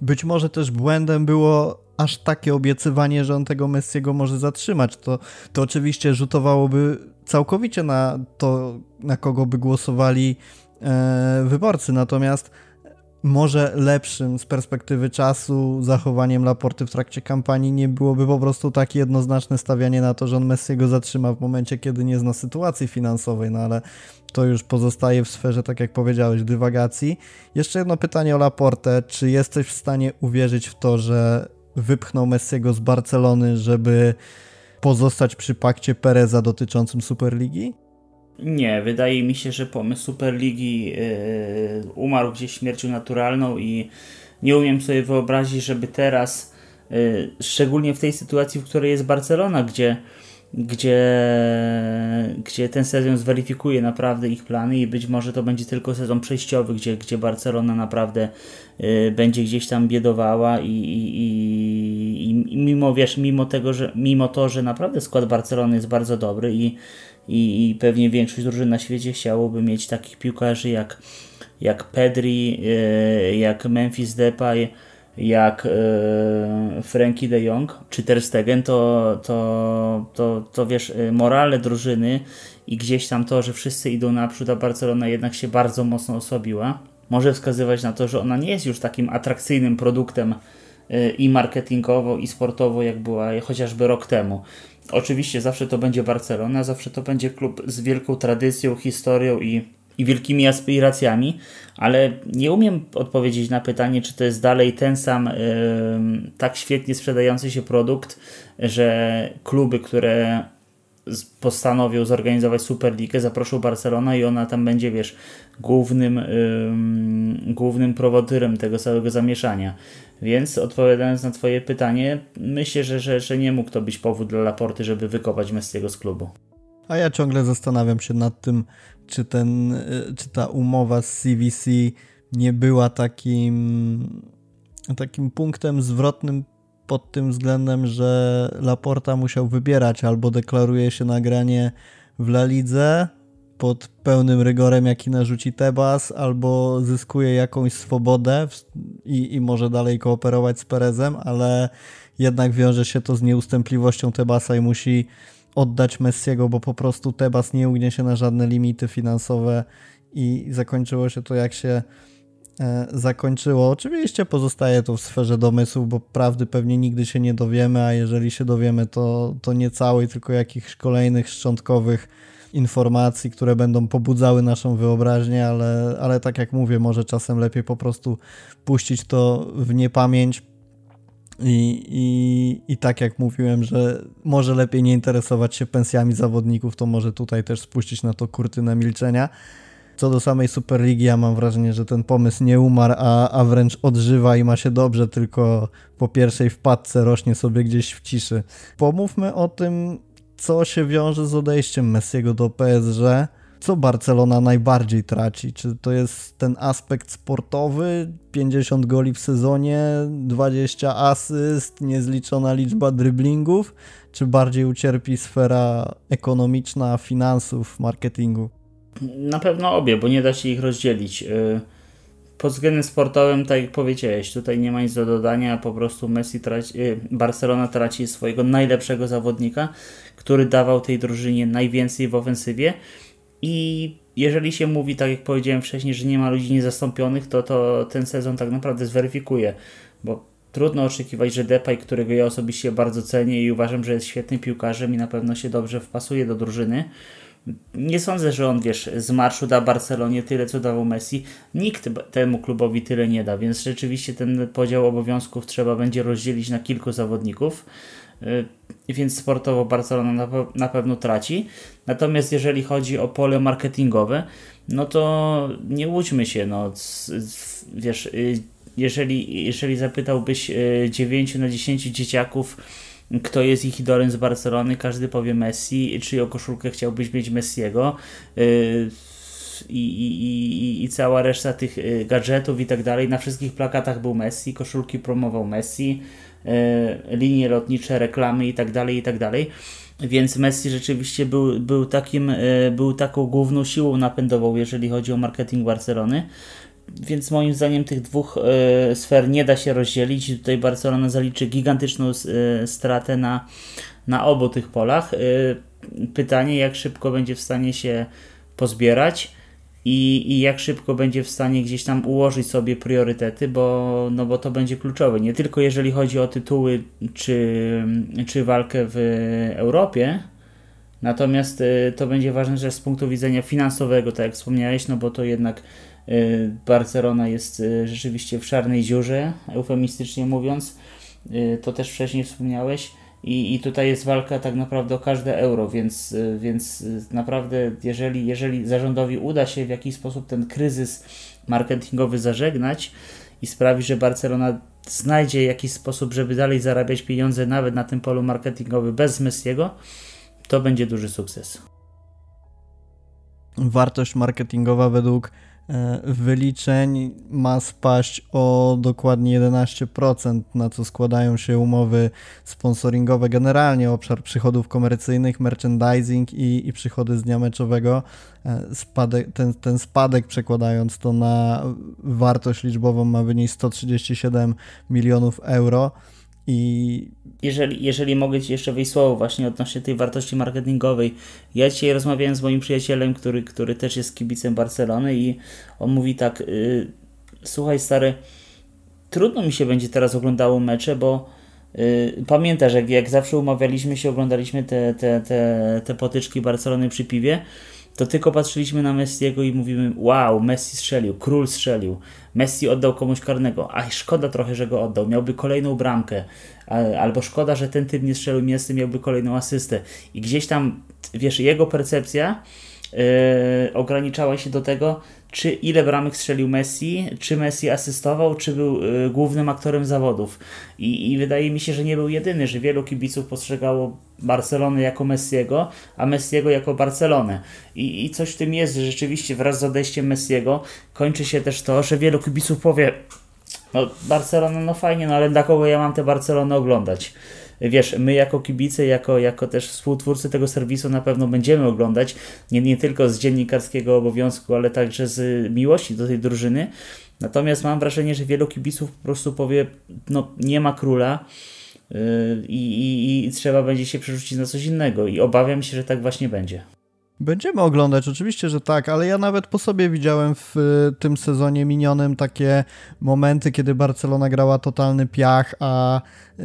Być może też błędem było aż takie obiecywanie, że on tego Messiego może zatrzymać. To, to oczywiście rzutowałoby całkowicie na to, na kogo by głosowali e, wyborcy. Natomiast może lepszym z perspektywy czasu zachowaniem Laporty w trakcie kampanii nie byłoby po prostu takie jednoznaczne stawianie na to, że on Messiego zatrzyma w momencie, kiedy nie zna sytuacji finansowej, no ale to już pozostaje w sferze, tak jak powiedziałeś, dywagacji. Jeszcze jedno pytanie o Laportę. Czy jesteś w stanie uwierzyć w to, że wypchnął Messiego z Barcelony, żeby pozostać przy pakcie Pereza dotyczącym Superligi? Nie, wydaje mi się, że pomysł Superligi yy, umarł gdzieś śmiercią naturalną i nie umiem sobie wyobrazić, żeby teraz, yy, szczególnie w tej sytuacji, w której jest Barcelona, gdzie gdzie, gdzie ten sezon zweryfikuje naprawdę ich plany i być może to będzie tylko sezon przejściowy, gdzie, gdzie Barcelona naprawdę y, będzie gdzieś tam biedowała i, i, i, i, mimo, wiesz, mimo tego, że mimo to, że naprawdę skład Barcelony jest bardzo dobry i, i, i pewnie większość drużyn na świecie chciałoby mieć takich piłkarzy jak, jak Pedri, y, jak Memphis Depay, jak e, Frankie de Jong czy Ter Stegen, to, to, to, to wiesz, e, morale drużyny i gdzieś tam to, że wszyscy idą naprzód, a Barcelona jednak się bardzo mocno osłabiła, może wskazywać na to, że ona nie jest już takim atrakcyjnym produktem e, i marketingowo, i sportowo, jak była chociażby rok temu. Oczywiście zawsze to będzie Barcelona, zawsze to będzie klub z wielką tradycją, historią i i wielkimi aspiracjami, ale nie umiem odpowiedzieć na pytanie, czy to jest dalej ten sam yy, tak świetnie sprzedający się produkt, że kluby, które postanowią zorganizować Superligę, zaproszą Barcelona i ona tam będzie, wiesz, głównym, yy, głównym prowodyrem tego całego zamieszania. Więc odpowiadając na Twoje pytanie, myślę, że, że, że nie mógł to być powód dla Laporty, żeby wykopać Messiego z klubu. A ja ciągle zastanawiam się nad tym, czy, ten, y, czy ta umowa z CVC nie była takim, takim punktem zwrotnym pod tym względem, że Laporta musiał wybierać? Albo deklaruje się nagranie w La Lidze pod pełnym rygorem, jaki narzuci Tebas, albo zyskuje jakąś swobodę i, i może dalej kooperować z Perezem, ale jednak wiąże się to z nieustępliwością Tebasa i musi oddać Messiego, bo po prostu Tebas nie ugnie się na żadne limity finansowe i zakończyło się to jak się e, zakończyło. Oczywiście pozostaje to w sferze domysłu, bo prawdy pewnie nigdy się nie dowiemy, a jeżeli się dowiemy, to, to nie całej, tylko jakichś kolejnych szczątkowych informacji, które będą pobudzały naszą wyobraźnię, ale, ale tak jak mówię, może czasem lepiej po prostu puścić to w niepamięć. I, i, I tak jak mówiłem, że może lepiej nie interesować się pensjami zawodników, to może tutaj też spuścić na to kurtynę milczenia. Co do samej Superligi, ja mam wrażenie, że ten pomysł nie umarł, a, a wręcz odżywa i ma się dobrze, tylko po pierwszej wpadce rośnie sobie gdzieś w ciszy. Pomówmy o tym, co się wiąże z odejściem Messiego do PSG. Co Barcelona najbardziej traci? Czy to jest ten aspekt sportowy, 50 goli w sezonie, 20 asyst, niezliczona liczba dryblingów, czy bardziej ucierpi sfera ekonomiczna, finansów, marketingu? Na pewno obie, bo nie da się ich rozdzielić. Y, pod względem sportowym, tak jak powiedziałeś, tutaj nie ma nic do dodania, po prostu Messi traci, y, Barcelona traci swojego najlepszego zawodnika, który dawał tej drużynie najwięcej w ofensywie i jeżeli się mówi, tak jak powiedziałem wcześniej, że nie ma ludzi niezastąpionych, to, to ten sezon tak naprawdę zweryfikuje, bo trudno oczekiwać, że Depay, którego ja osobiście bardzo cenię i uważam, że jest świetnym piłkarzem i na pewno się dobrze wpasuje do drużyny, nie sądzę, że on, wiesz, z marszu da Barcelonie tyle, co dawał Messi. Nikt temu klubowi tyle nie da, więc rzeczywiście ten podział obowiązków trzeba będzie rozdzielić na kilku zawodników. Y, więc sportowo Barcelona na, na pewno traci. Natomiast jeżeli chodzi o pole marketingowe, no to nie łudźmy się, no wiesz, y, jeżeli, jeżeli zapytałbyś 9 y, na 10 dzieciaków, kto jest ich idolem z Barcelony, każdy powie Messi, czyją koszulkę chciałbyś mieć Messiego i, i, i, i cała reszta tych gadżetów i tak dalej, na wszystkich plakatach był Messi, koszulki promował Messi, linie lotnicze, reklamy itd., tak itd. Tak Więc Messi rzeczywiście był, był, takim, e, był taką główną siłą napędową, jeżeli chodzi o marketing Barcelony. Więc moim zdaniem tych dwóch e, sfer nie da się rozdzielić. Tutaj Barcelona zaliczy gigantyczną stratę na, na obu tych polach. Pytanie, jak szybko będzie w stanie się pozbierać i, i jak szybko będzie w stanie gdzieś tam ułożyć sobie priorytety, bo, no bo to będzie kluczowe. Nie tylko jeżeli chodzi o tytuły czy, czy walkę w Europie, natomiast y, to będzie ważne też z punktu widzenia finansowego, tak jak wspomniałeś, no bo to jednak y, Barcelona jest y, rzeczywiście w czarnej dziurze, eufemistycznie mówiąc. To też wcześniej wspomniałeś i, I tutaj jest walka tak naprawdę o każde euro, więc, y, więc y, naprawdę, jeżeli, jeżeli zarządowi uda się w jakiś sposób ten kryzys marketingowy zażegnać i sprawi, że Barcelona znajdzie jakiś sposób, żeby dalej zarabiać pieniądze nawet na tym polu marketingowym bez Messiego, to będzie duży sukces. Wartość marketingowa według wyliczeń ma spaść o dokładnie 11%, na co składają się umowy sponsoringowe, generalnie obszar przychodów komercyjnych, merchandising i, i przychody z dnia meczowego. E, spadek, ten, ten spadek przekładając to na wartość liczbową ma wynieść 137 milionów euro. I jeżeli, jeżeli mogę Ci jeszcze wyjść słowo właśnie odnośnie tej wartości marketingowej. Ja dzisiaj rozmawiałem z moim przyjacielem, który, który też jest kibicem Barcelony i on mówi tak, yy, słuchaj stary, trudno mi się będzie teraz oglądało mecze, bo yy, pamiętasz, jak, jak zawsze umawialiśmy się, oglądaliśmy te, te, te, te potyczki Barcelony przy piwie, to tylko patrzyliśmy na Messiego i mówimy, wow, Messi strzelił, król strzelił, Messi oddał komuś karnego, a szkoda trochę, że go oddał, miałby kolejną bramkę, albo szkoda, że ten typ nie strzelił mięsy, miałby kolejną asystę. I gdzieś tam, wiesz, jego percepcja yy, ograniczała się do tego, czy ile bramek strzelił Messi, czy Messi asystował, czy był y, głównym aktorem zawodów. I, I, wydaje mi się, że nie był jedyny, że wielu kibiców postrzegało Barcelonę jako Messiego, a Messiego jako Barcelonę. I, I coś w tym jest, że rzeczywiście wraz z odejściem Messiego kończy się też to, że wielu kibiców powie no Barcelona, no fajnie, no ale dla kogo ja mam tę Barcelonę oglądać? Wiesz, my jako kibice, jako, jako też współtwórcy tego serwisu na pewno będziemy oglądać, nie, nie tylko z dziennikarskiego obowiązku, ale także z miłości do tej drużyny. Natomiast mam wrażenie, że wielu kibiców po prostu powie, no nie ma króla, yy, i, i, i trzeba będzie się przerzucić na coś innego i obawiam się, że tak właśnie będzie. Będziemy oglądać, oczywiście, że tak, ale ja nawet po sobie widziałem w y, tym sezonie minionym takie momenty, kiedy Barcelona grała totalny piach, a y,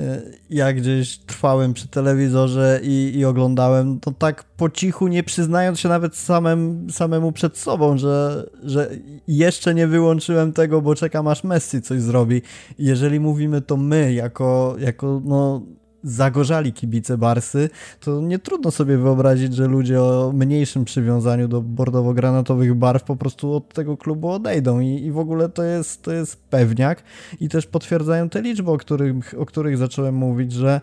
ja gdzieś trwałem przy telewizorze i, i oglądałem, to tak po cichu, nie przyznając się nawet samemu przed sobą, że, że jeszcze nie wyłączyłem tego, bo czekam aż Messi coś zrobi. Jeżeli mówimy to my, jako, jako no zagorzali kibice Barsy, to nie trudno sobie wyobrazić, że ludzie o mniejszym przywiązaniu do bordowo-granatowych barw po prostu od tego klubu odejdą i, i w ogóle to jest, to jest pewniak i też potwierdzają te liczby, o których, o których zacząłem mówić, że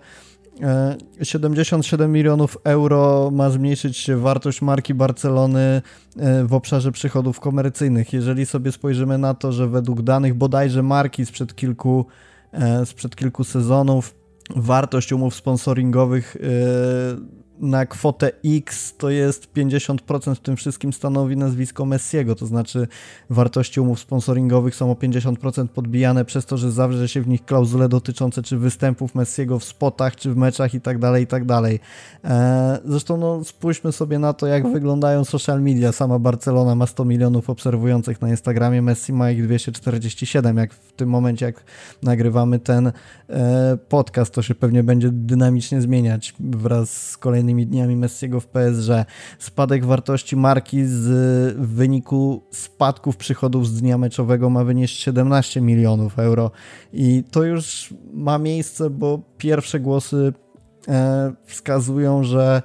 77 e, milionów euro ma zmniejszyć się wartość marki Barcelony e, w obszarze przychodów komercyjnych. Jeżeli sobie spojrzymy na to, że według danych bodajże marki sprzed kilku, e, sprzed kilku sezonów wartość umów sponsoringowych yy, na kwotę X to jest 50% w tym wszystkim stanowi nazwisko Messiego, to znaczy wartości umów sponsoringowych są o 50% podbijane przez to, że zawrze się w nich klauzule dotyczące czy występów Messiego w spotach, czy w meczach i tak dalej, i tak dalej. E, zresztą no, spójrzmy sobie na to, jak wyglądają social media. Sama Barcelona ma 100 milionów obserwujących na Instagramie, Messi ma ich 247, jak w tym momencie, jak nagrywamy ten e, podcast, to się pewnie będzie dynamicznie zmieniać wraz z kolejnymi kolejnymi dniami Messiego w PSG. Spadek wartości marki z w wyniku spadków przychodów z dnia meczowego ma wynieść 17 milionów euro. I to już ma miejsce, bo pierwsze głosy e, wskazują, że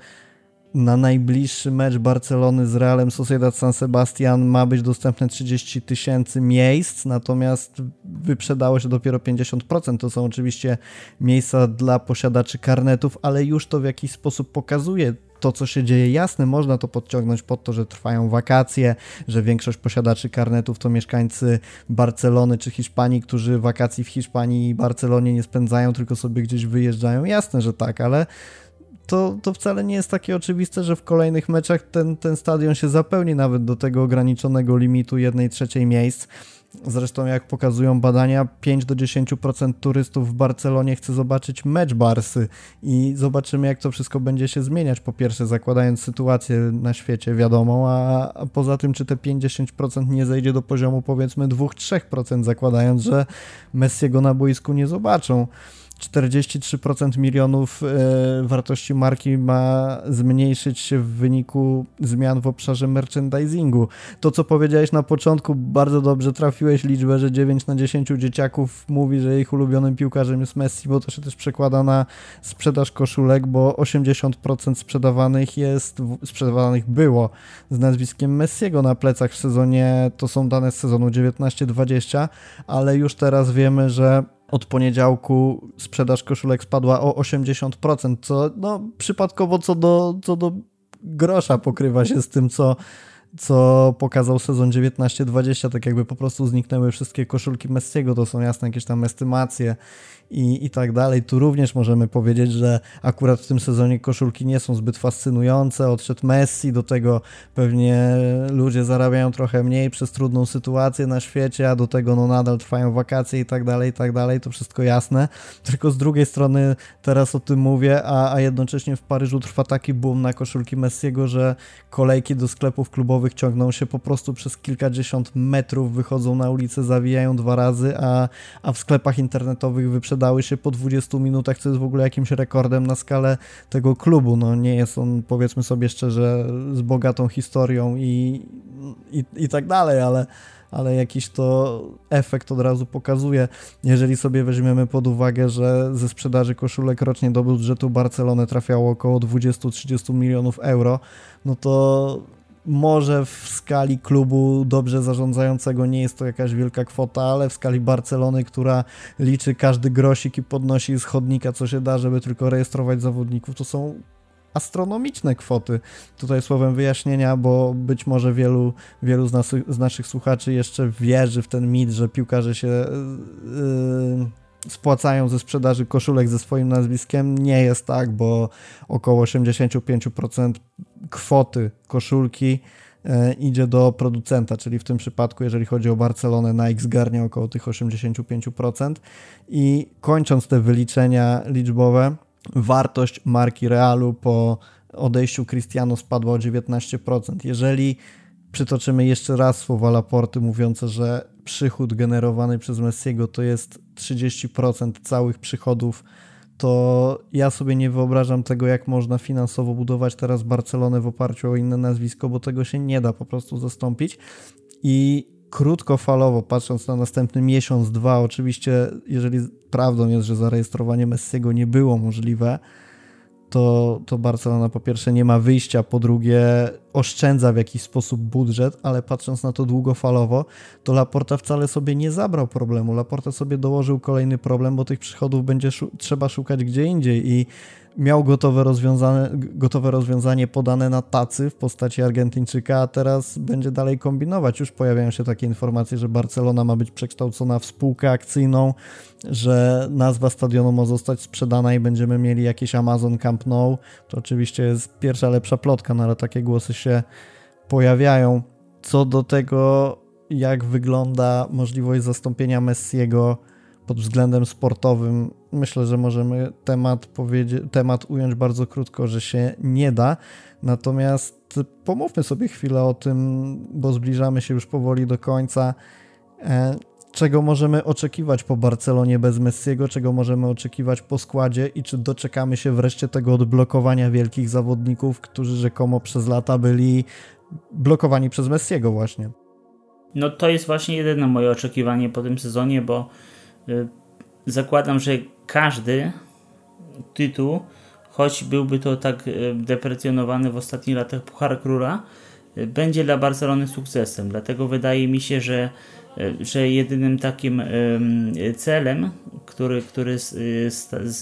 na najbliższy mecz Barcelony z Realem Sociedad San Sebastian ma być dostępne 30 tysięcy miejsc, natomiast wyprzedało się dopiero 50%. To są oczywiście miejsca dla posiadaczy karnetów, ale już to w jakiś sposób pokazuje to, co się dzieje. Jasne, można to podciągnąć pod to, że trwają wakacje, że większość posiadaczy karnetów to mieszkańcy Barcelony czy Hiszpanii, którzy wakacji w Hiszpanii i Barcelonie nie spędzają, tylko sobie gdzieś wyjeżdżają. Jasne, że tak, ale to, to wcale nie jest takie oczywiste, że w kolejnych meczach ten, ten stadion się zapełni nawet do tego ograniczonego limitu 1 trzeciej miejsc. Zresztą, jak pokazują badania, 5 do 10% turystów w Barcelonie chce zobaczyć mecz Barsy i zobaczymy, jak to wszystko będzie się zmieniać. Po pierwsze, zakładając sytuację na świecie wiadomą, a, a poza tym, czy te 50% nie zejdzie do poziomu powiedzmy 2-3%, zakładając, że Messiego na boisku nie zobaczą. 43% milionów e, wartości marki ma zmniejszyć się w wyniku zmian w obszarze merchandisingu. To, co powiedziałeś na początku, bardzo dobrze trafiłeś liczbę, że 9 na 10 dzieciaków mówi, że ich ulubionym piłkarzem jest Messi, bo to się też przekłada na sprzedaż koszulek, bo 80% sprzedawanych jest, sprzedawanych było z nazwiskiem Messiego na plecach w sezonie, to są dane z sezonu 19-20, ale już teraz wiemy, że od poniedziałku sprzedaż koszulek spadła o 80%, co no, przypadkowo co do, co do grosza pokrywa się z tym, co, co pokazał sezon 19-20, tak jakby po prostu zniknęły wszystkie koszulki Messiego, to są jasne jakieś tam estymacje i, i tak dalej. Tu również możemy powiedzieć, że akurat w tym sezonie koszulki nie są zbyt fascynujące. Odszedł Messi, do tego pewnie ludzie zarabiają trochę mniej przez trudną sytuację na świecie, a do tego no nadal trwają wakacje i tak dalej, i tak dalej. To wszystko jasne. Tylko z drugiej strony teraz o tym mówię, a, a jednocześnie w Paryżu trwa taki boom na koszulki Messiego, że kolejki do sklepów klubowych ciągną się po prostu przez kilkadziesiąt metrów, wychodzą na ulicę, zawijają dwa razy, a, a w sklepach internetowych wyprzedają sprzedały się po 20 minutach, co jest w ogóle jakimś rekordem na skalę tego klubu. No nie jest on, powiedzmy sobie szczerze, z bogatą historią i, i, i tak dalej, ale ale jakiś to efekt od razu pokazuje. Jeżeli sobie weźmiemy pod uwagę, że ze sprzedaży koszulek rocznie do budżetu Barcelony trafiało około 20-30 milionów euro, no to może w skali klubu dobrze zarządzającego nie jest to jakaś wielka kwota, ale w skali Barcelony, która liczy każdy grosik i podnosi z chodnika, co się da, żeby tylko rejestrować zawodników, to są astronomiczne kwoty. Tutaj słowem wyjaśnienia, bo być może wielu, wielu z, nas, z naszych słuchaczy jeszcze wierzy w ten mit, że piłkarze się yy, spłacają ze sprzedaży koszulek ze swoim nazwiskiem. Nie jest tak, bo około 85% kwoty koszulki e, idzie do producenta, czyli w tym przypadku, jeżeli chodzi o Barcelonę, Nike zgarnia około tych 85%. I kończąc te wyliczenia liczbowe, wartość marki Realu po odejściu Cristiano spadła o 19%. Jeżeli przytoczymy jeszcze raz słowa Laporty mówiące, że przychód generowany przez Messiego to jest 30% całych przychodów, to ja sobie nie wyobrażam tego, jak można finansowo budować teraz Barcelonę w oparciu o inne nazwisko, bo tego się nie da po prostu zastąpić. I krótkofalowo, patrząc na następny miesiąc, dwa, oczywiście, jeżeli prawdą jest, że zarejestrowanie Messiego nie było możliwe, to, to Barcelona po pierwsze nie ma wyjścia, po drugie oszczędza w jakiś sposób budżet, ale patrząc na to długofalowo, to Laporta wcale sobie nie zabrał problemu. Laporta sobie dołożył kolejny problem, bo tych przychodów będzie trzeba szukać gdzie indziej i miał gotowe rozwiązanie, gotowe rozwiązanie podane na tacy w postaci Argentyńczyka, a teraz będzie dalej kombinować. Już pojawiają się takie informacje, że Barcelona ma być przekształcona w spółkę akcyjną, że nazwa stadionu ma zostać sprzedana i będziemy mieli jakiś Amazon Camp Nou. To oczywiście jest pierwsza lepsza plotka, no ale takie głosy się pojawiają. Co do tego, jak wygląda możliwość zastąpienia Messiego pod względem sportowym myślę, że możemy temat, temat ująć bardzo krótko, że się nie da. Natomiast pomówmy sobie chwilę o tym, bo zbliżamy się już powoli do końca. E, czego możemy oczekiwać po Barcelonie bez Messiego, czego możemy oczekiwać po składzie i czy doczekamy się wreszcie tego odblokowania wielkich zawodników, którzy rzekomo przez lata byli blokowani przez Messiego właśnie. No to jest właśnie jedyne moje oczekiwanie po tym sezonie, bo y, zakładam, że każdy tytuł, choć byłby to tak y, deprecjonowany w ostatnich latach Puchar Króla, y, będzie dla Barcelony sukcesem. Dlatego wydaje mi się, że, że jedynym takim celem, który, który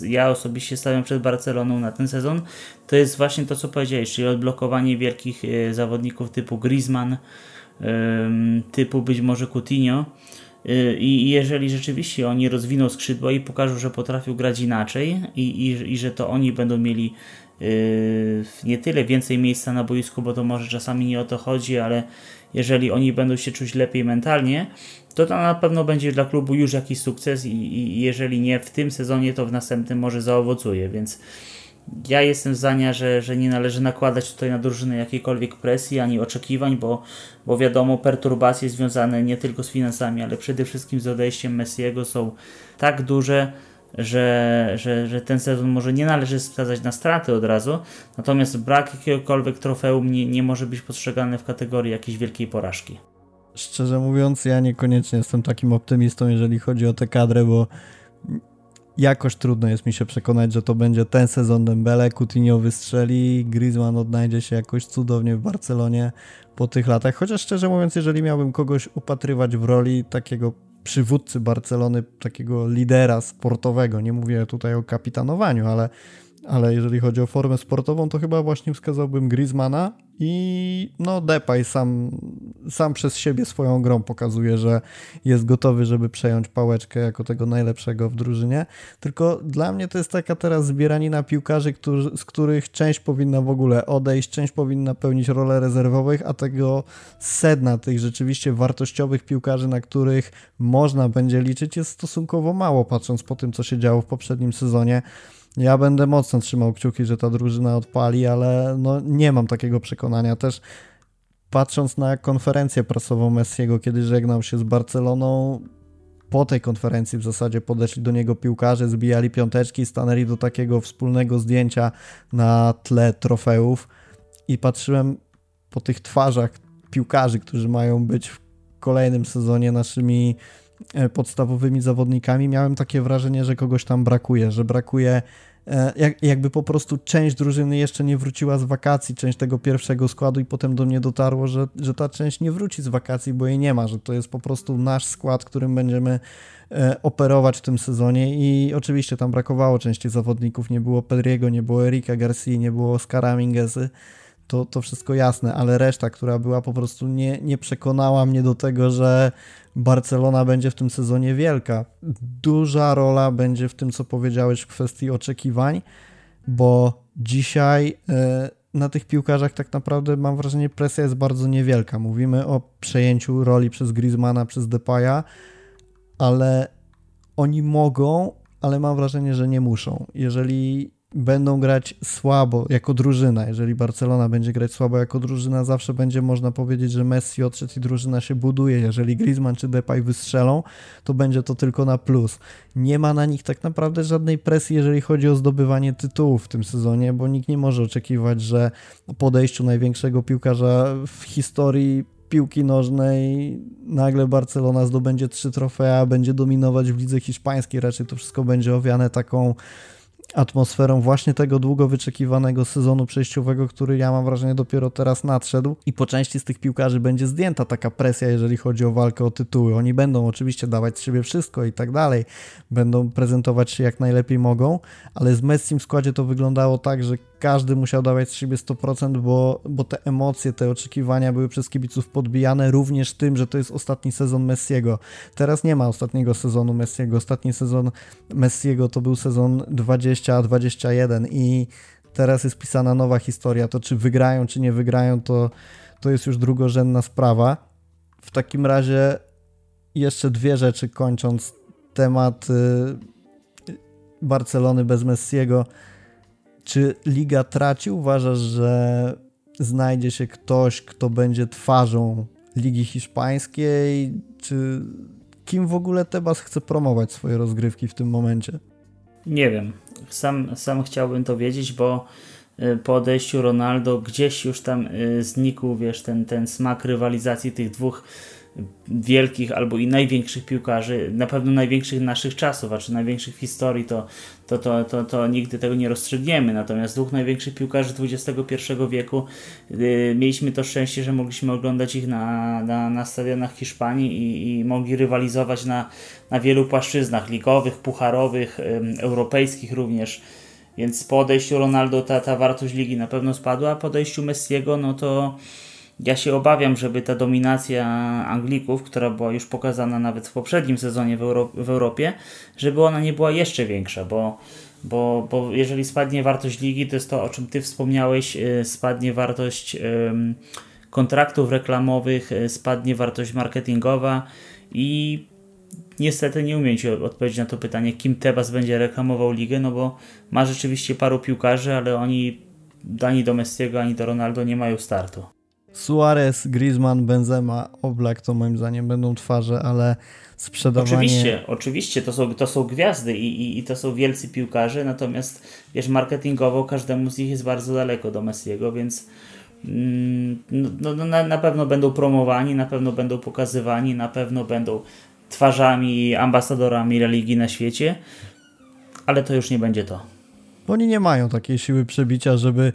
ja osobiście stawiam przed Barceloną na ten sezon, to jest właśnie to, co powiedziałeś, czyli odblokowanie wielkich zawodników typu Griezmann, typu być może Coutinho, I jeżeli rzeczywiście oni rozwiną skrzydła i pokażą, że potrafią grać inaczej i, i, i że to oni będą mieli yy, nie tyle więcej miejsca na boisku, bo to może czasami nie o to chodzi, ale jeżeli oni będą się czuć lepiej mentalnie, to to na pewno będzie dla klubu już jakiś sukces i, i jeżeli nie w tym sezonie, to w następnym może zaowocuje, więc ja jestem zdania, że, że nie należy nakładać tutaj na drużynę jakiejkolwiek presji ani oczekiwań, bo, bo wiadomo, perturbacje związane nie tylko z finansami, ale przede wszystkim z odejściem Messiego są tak duże, że, że, że ten sezon może nie należy sprawdzać na straty od razu, natomiast brak jakiegokolwiek trofeum nie, nie może być postrzegany w kategorii jakiejś wielkiej porażki. Szczerze mówiąc, ja niekoniecznie jestem takim optymistą, jeżeli chodzi o tę kadrę, bo jakoś trudno jest mi się przekonać, że to będzie ten sezon Dembele, Coutinho wystrzeli, Griezmann odnajdzie się jakoś cudownie w Barcelonie po tych latach, chociaż szczerze mówiąc, jeżeli miałbym kogoś upatrywać w roli takiego przywódcy Barcelony, takiego lidera sportowego, nie mówię tutaj o kapitanowaniu, ale ale jeżeli chodzi o formę sportową, to chyba właśnie wskazałbym Griezmana i no Depay sam, sam przez siebie swoją grą pokazuje, że jest gotowy, żeby przejąć pałeczkę jako tego najlepszego w drużynie. Tylko dla mnie to jest taka teraz zbieranina piłkarzy, którzy, z których część powinna w ogóle odejść, część powinna pełnić rolę rezerwowych, a tego sedna tych rzeczywiście wartościowych piłkarzy, na których można będzie liczyć, jest stosunkowo mało, patrząc po tym, co się działo w poprzednim sezonie. Ja będę mocno trzymał kciuki, że ta drużyna odpali, ale no nie mam takiego przekonania. Też patrząc na konferencję prasową Messiego, kiedy żegnał się z Barceloną, po tej konferencji w zasadzie podeszli do niego piłkarze, zbijali piąteczki, stanęli do takiego wspólnego zdjęcia na tle trofeów i patrzyłem po tych twarzach piłkarzy, którzy mają być w kolejnym sezonie naszymi podstawowymi zawodnikami, miałem takie wrażenie, że kogoś tam brakuje, że brakuje e, jak, jakby po prostu część drużyny jeszcze nie wróciła z wakacji, część tego pierwszego składu i potem do mnie dotarło, że, że ta część nie wróci z wakacji, bo jej nie ma, że to jest po prostu nasz skład, którym będziemy e, operować w tym sezonie i oczywiście tam brakowało części zawodników, nie było Pedriego, nie było Erika Garcia, nie było Oskara Mingesy, to, to wszystko jasne, ale reszta, która była po prostu nie, nie przekonała mnie do tego, że Barcelona będzie w tym sezonie wielka. Duża rola będzie w tym, co powiedziałeś w kwestii oczekiwań, bo dzisiaj e, na tych piłkarzach tak naprawdę mam wrażenie presja jest bardzo niewielka. Mówimy o przejęciu roli przez Griezmana, przez Depaya, ale oni mogą, ale mam wrażenie, że nie muszą. Jeżeli będą grać słabo jako drużyna, jeżeli Barcelona będzie grać słabo jako drużyna, zawsze będzie można powiedzieć, że Messi odszedł i drużyna się buduje. Jeżeli Griezmann czy Depay wystrzelą, to będzie to tylko na plus. Nie ma na nich tak naprawdę żadnej presji, jeżeli chodzi o zdobywanie tytułów w tym sezonie, bo nikt nie może oczekiwać, że po największego piłkarza w historii piłki nożnej nagle Barcelona zdobędzie trzy trofea, będzie dominować w lidze hiszpańskiej, raczej to wszystko będzie owiane taką atmosferą właśnie tego długo wyczekiwanego sezonu przejściowego, który ja mam wrażenie dopiero teraz nadszedł i po części z tych piłkarzy będzie zdjęta taka presja, jeżeli chodzi o walkę o tytuły. Oni będą oczywiście dawać z siebie wszystko i tak dalej, będą prezentować się jak najlepiej mogą, ale z Messim w składzie to wyglądało tak, że każdy musiał dawać z siebie 100%, bo, bo te emocje, te oczekiwania były przez kibiców podbijane również tym, że to jest ostatni sezon Messiego. Teraz nie ma ostatniego sezonu Messiego. Ostatni sezon Messiego to był sezon 20-21 i teraz jest pisana nowa historia. To czy wygrają, czy nie wygrają, to, to jest już drugorzędna sprawa. W takim razie jeszcze dwie rzeczy kończąc temat y, Barcelony bez Messiego. Czy liga traci? Uważasz, że znajdzie się ktoś, kto będzie twarzą ligi hiszpańskiej? Czy kim w ogóle Tebas chce promować swoje rozgrywki w tym momencie? Nie wiem. Sam, sam chciałbym to wiedzieć, bo y, po odejściu Ronaldo gdzieś już tam y, znikł, wiesz, ten, ten smak rywalizacji tych dwóch wielkich albo i największych piłkarzy, na pewno największych naszych czasów, a czy największych historii, to, to, to, to, to nigdy tego nie rozstrzygniemy. Natomiast dwóch największych piłkarzy XXI wieku yy, mieliśmy to szczęście, że mogliśmy oglądać ich na, na, na stadionach Hiszpanii i, i mogli rywalizować na, na wielu płaszczyznach ligowych, pucharowych, europejskich również. Więc po odejściu Ronaldo ta, ta wartość ligi na pewno spadła, a po odejściu Messiego, no to ja się obawiam, żeby ta dominacja Anglików, która była już pokazana nawet w poprzednim sezonie w, Euro w Europie, żeby ona nie była jeszcze większa, bo, bo, bo jeżeli spadnie wartość ligi, to jest to, o czym Ty wspomniałeś, y, spadnie wartość kontraktów reklamowych, y, spadnie wartość marketingowa i niestety nie umiem Ci odpowiedzieć na to pytanie, kim Tebas będzie reklamował ligę, no bo ma rzeczywiście paru piłkarzy, ale oni ani do Messiego, ani do Ronaldo nie mają startu. Suarez, Griezmann, Benzema, Oblak to moim zdaniem będą twarze, ale sprzedawanie... Oczywiście, oczywiście, to są, to są gwiazdy i, i, i to są wielcy piłkarze, natomiast wiesz, marketingowo każdemu z nich jest bardzo daleko do Messiego, więc mm, no, no, na, na pewno będą promowani, na pewno będą pokazywani, na pewno będą twarzami ambasadorami religii na świecie, ale to już nie będzie to. Oni nie mają takiej siły przebicia, żeby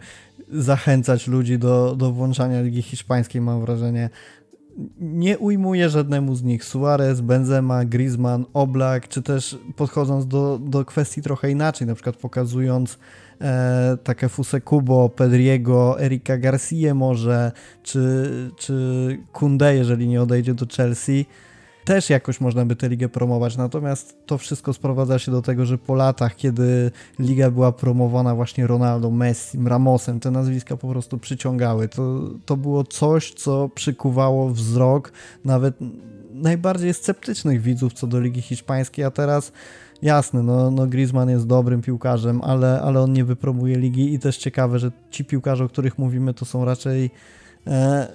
zachęcać ludzi do, do włączania Ligi Hiszpańskiej, mam wrażenie. Nie ujmuje żadnemu z nich. Suarez, Benzema, Griezmann, Oblak, czy też podchodząc do, do kwestii trochę inaczej, na przykład pokazując e, takie Fuse Kubo, Pedriego, Erika Garcia może, czy, czy Kunde, jeżeli nie odejdzie do Chelsea też jakoś można by tę ligę promować. Natomiast to wszystko sprowadza się do tego, że po latach, kiedy liga była promowana właśnie Ronaldo, Messi, Ramosem, te nazwiska po prostu przyciągały. To, to było coś, co przykuwało wzrok nawet najbardziej sceptycznych widzów co do ligi hiszpańskiej, a teraz jasne, no, no Griezmann jest dobrym piłkarzem, ale, ale on nie wypromuje ligi i też ciekawe, że ci piłkarze, o których mówimy, to są raczej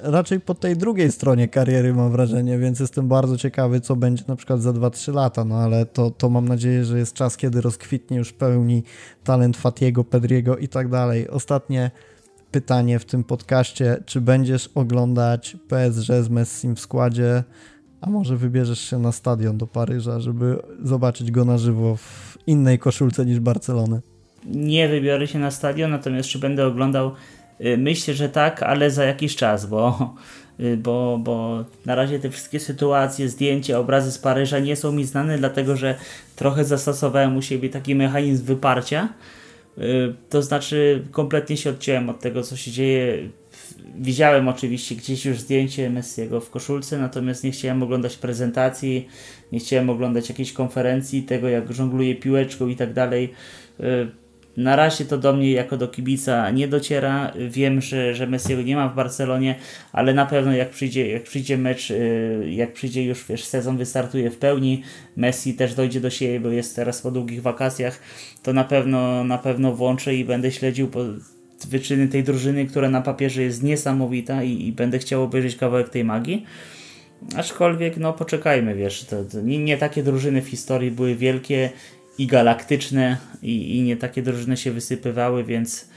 raczej po tej drugiej stronie kariery mam wrażenie, więc jestem bardzo ciekawy, co będzie na przykład za 2-3 lata, no ale to, to mam nadzieję, że jest czas, kiedy rozkwitnie już pełni talent Fatiego, Pedriego i tak dalej. Ostatnie pytanie w tym podcaście, czy będziesz oglądać PSG z Messim w składzie, a może wybierzesz się na stadion do Paryża, żeby zobaczyć go na żywo w innej koszulce niż Barcelony? Nie wybiorę się na stadion, natomiast czy będę oglądał myślę, że tak, ale za jakiś czas, bo, y, bo, bo na razie te wszystkie sytuacje, zdjęcia, obrazy z Paryża nie są mi znane, dlatego że trochę zastosowałem u siebie taki mechanizm wyparcia. Y, to znaczy, kompletnie się odciąłem od tego, co się dzieje. Widziałem oczywiście gdzieś już zdjęcie Messiego w koszulce, natomiast nie chciałem oglądać prezentacji, nie chciałem oglądać jakiejś konferencji, tego jak żongluje piłeczką i tak dalej Na razie to do mnie jako do kibica nie dociera. Wiem, że, że Messiego nie ma w Barcelonie, ale na pewno jak przyjdzie, jak przyjdzie mecz, y, jak przyjdzie już wiesz, sezon wystartuje w pełni, Messi też dojdzie do siebie, bo jest teraz po długich wakacjach, to na pewno na pewno włączę i będę śledził po wyczyny tej drużyny, która na papierze jest niesamowita i, i będę chciał obejrzeć kawałek tej magii. Aczkolwiek, no poczekajmy, wiesz, to, to nie, nie, takie drużyny w historii były wielkie i galaktyczne i, i nie takie drużyny się wysypywały, więc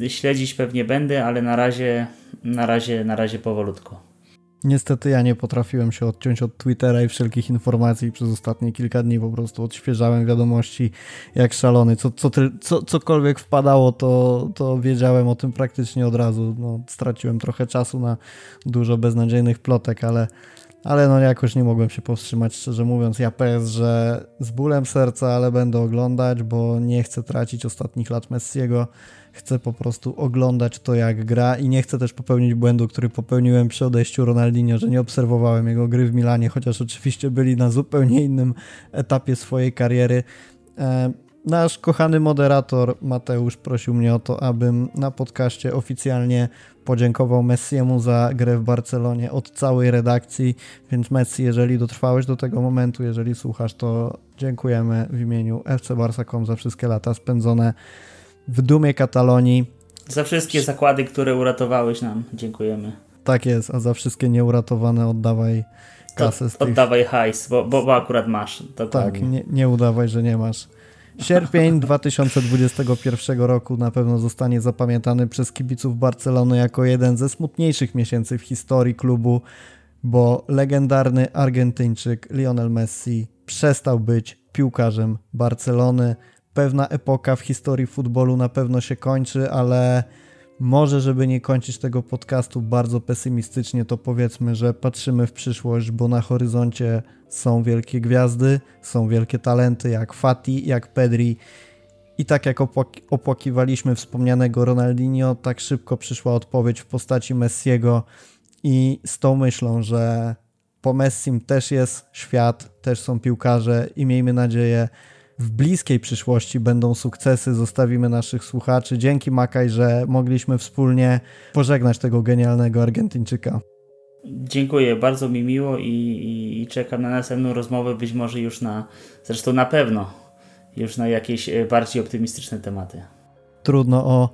yy, śledzić pewnie będę, ale na razie, na razie, na razie powolutko. Niestety ja nie potrafiłem się odciąć od Twittera i wszelkich informacji przez ostatnie kilka dni po prostu odświeżałem wiadomości jak szalony. Co, co, co, cokolwiek wpadało, to, to wiedziałem o tym praktycznie od razu. No, straciłem trochę czasu na dużo beznadziejnych plotek, ale, ale no jakoś nie mogłem się powstrzymać, szczerze mówiąc. Ja PSG z bólem serca, ale będę oglądać, bo nie chcę tracić ostatnich lat Messiego chcę po prostu oglądać to, jak gra i nie chcę też popełnić błędu, który popełniłem przy odejściu Ronaldinho, że nie obserwowałem jego gry w Milanie, chociaż oczywiście byli na zupełnie innym etapie swojej kariery. Nasz kochany moderator Mateusz prosił mnie o to, abym na podcaście oficjalnie podziękował Messiemu za grę w Barcelonie od całej redakcji, więc Messi, jeżeli dotrwałeś do tego momentu, jeżeli słuchasz, to dziękujemy w imieniu FC Barsa.com za wszystkie lata spędzone w dumie Katalonii. Za wszystkie zakłady, które uratowałeś nam, dziękujemy. Tak jest, a za wszystkie nieuratowane oddawaj kasę. To, oddawaj hajs, bo, bo, bo akurat masz. Dokładnie. Tak, nie, nie udawaj, że nie masz. Sierpień 2021 roku na pewno zostanie zapamiętany przez kibiców Barcelony jako jeden ze smutniejszych miesięcy w historii klubu, bo legendarny Argentyńczyk Lionel Messi przestał być piłkarzem Barcelony. Pewna epoka w historii futbolu na pewno się kończy, ale może, żeby nie kończyć tego podcastu bardzo pesymistycznie, to powiedzmy, że patrzymy w przyszłość, bo na horyzoncie są wielkie gwiazdy, są wielkie talenty jak Fati, jak Pedri. I tak jak opłakiwaliśmy wspomnianego Ronaldinho, tak szybko przyszła odpowiedź w postaci Messiego i z tą myślą, że po Messim też jest świat, też są piłkarze i miejmy nadzieję, w bliskiej przyszłości będą sukcesy, zostawimy naszych słuchaczy. Dzięki Makaj, że mogliśmy wspólnie pożegnać tego genialnego Argentyńczyka. Dziękuję, bardzo mi miło i, i, i czekam na następną rozmowę, być może już na, zresztą na pewno, już na jakieś e, bardziej optymistyczne tematy. Trudno o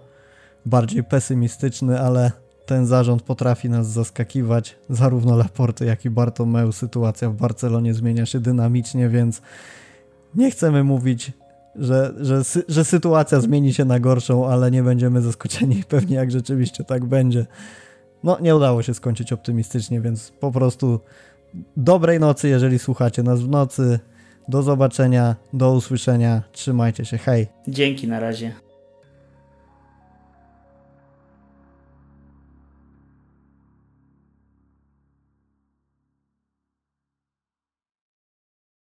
bardziej pesymistyczny, ale ten zarząd potrafi nas zaskakiwać. Zarówno Laporte, jak i Bartomeu. Sytuacja w Barcelonie zmienia się dynamicznie, więc nie chcemy mówić, że, że, że sytuacja zmieni się na gorszą, ale nie będziemy zaskoczeni *laughs* pewnie jak rzeczywiście tak będzie. No, nie udało się skończyć optymistycznie, więc po prostu dobrej nocy, jeżeli słuchacie nas w nocy. Do zobaczenia, do usłyszenia. Trzymajcie się. Hej. Dzięki, na razie.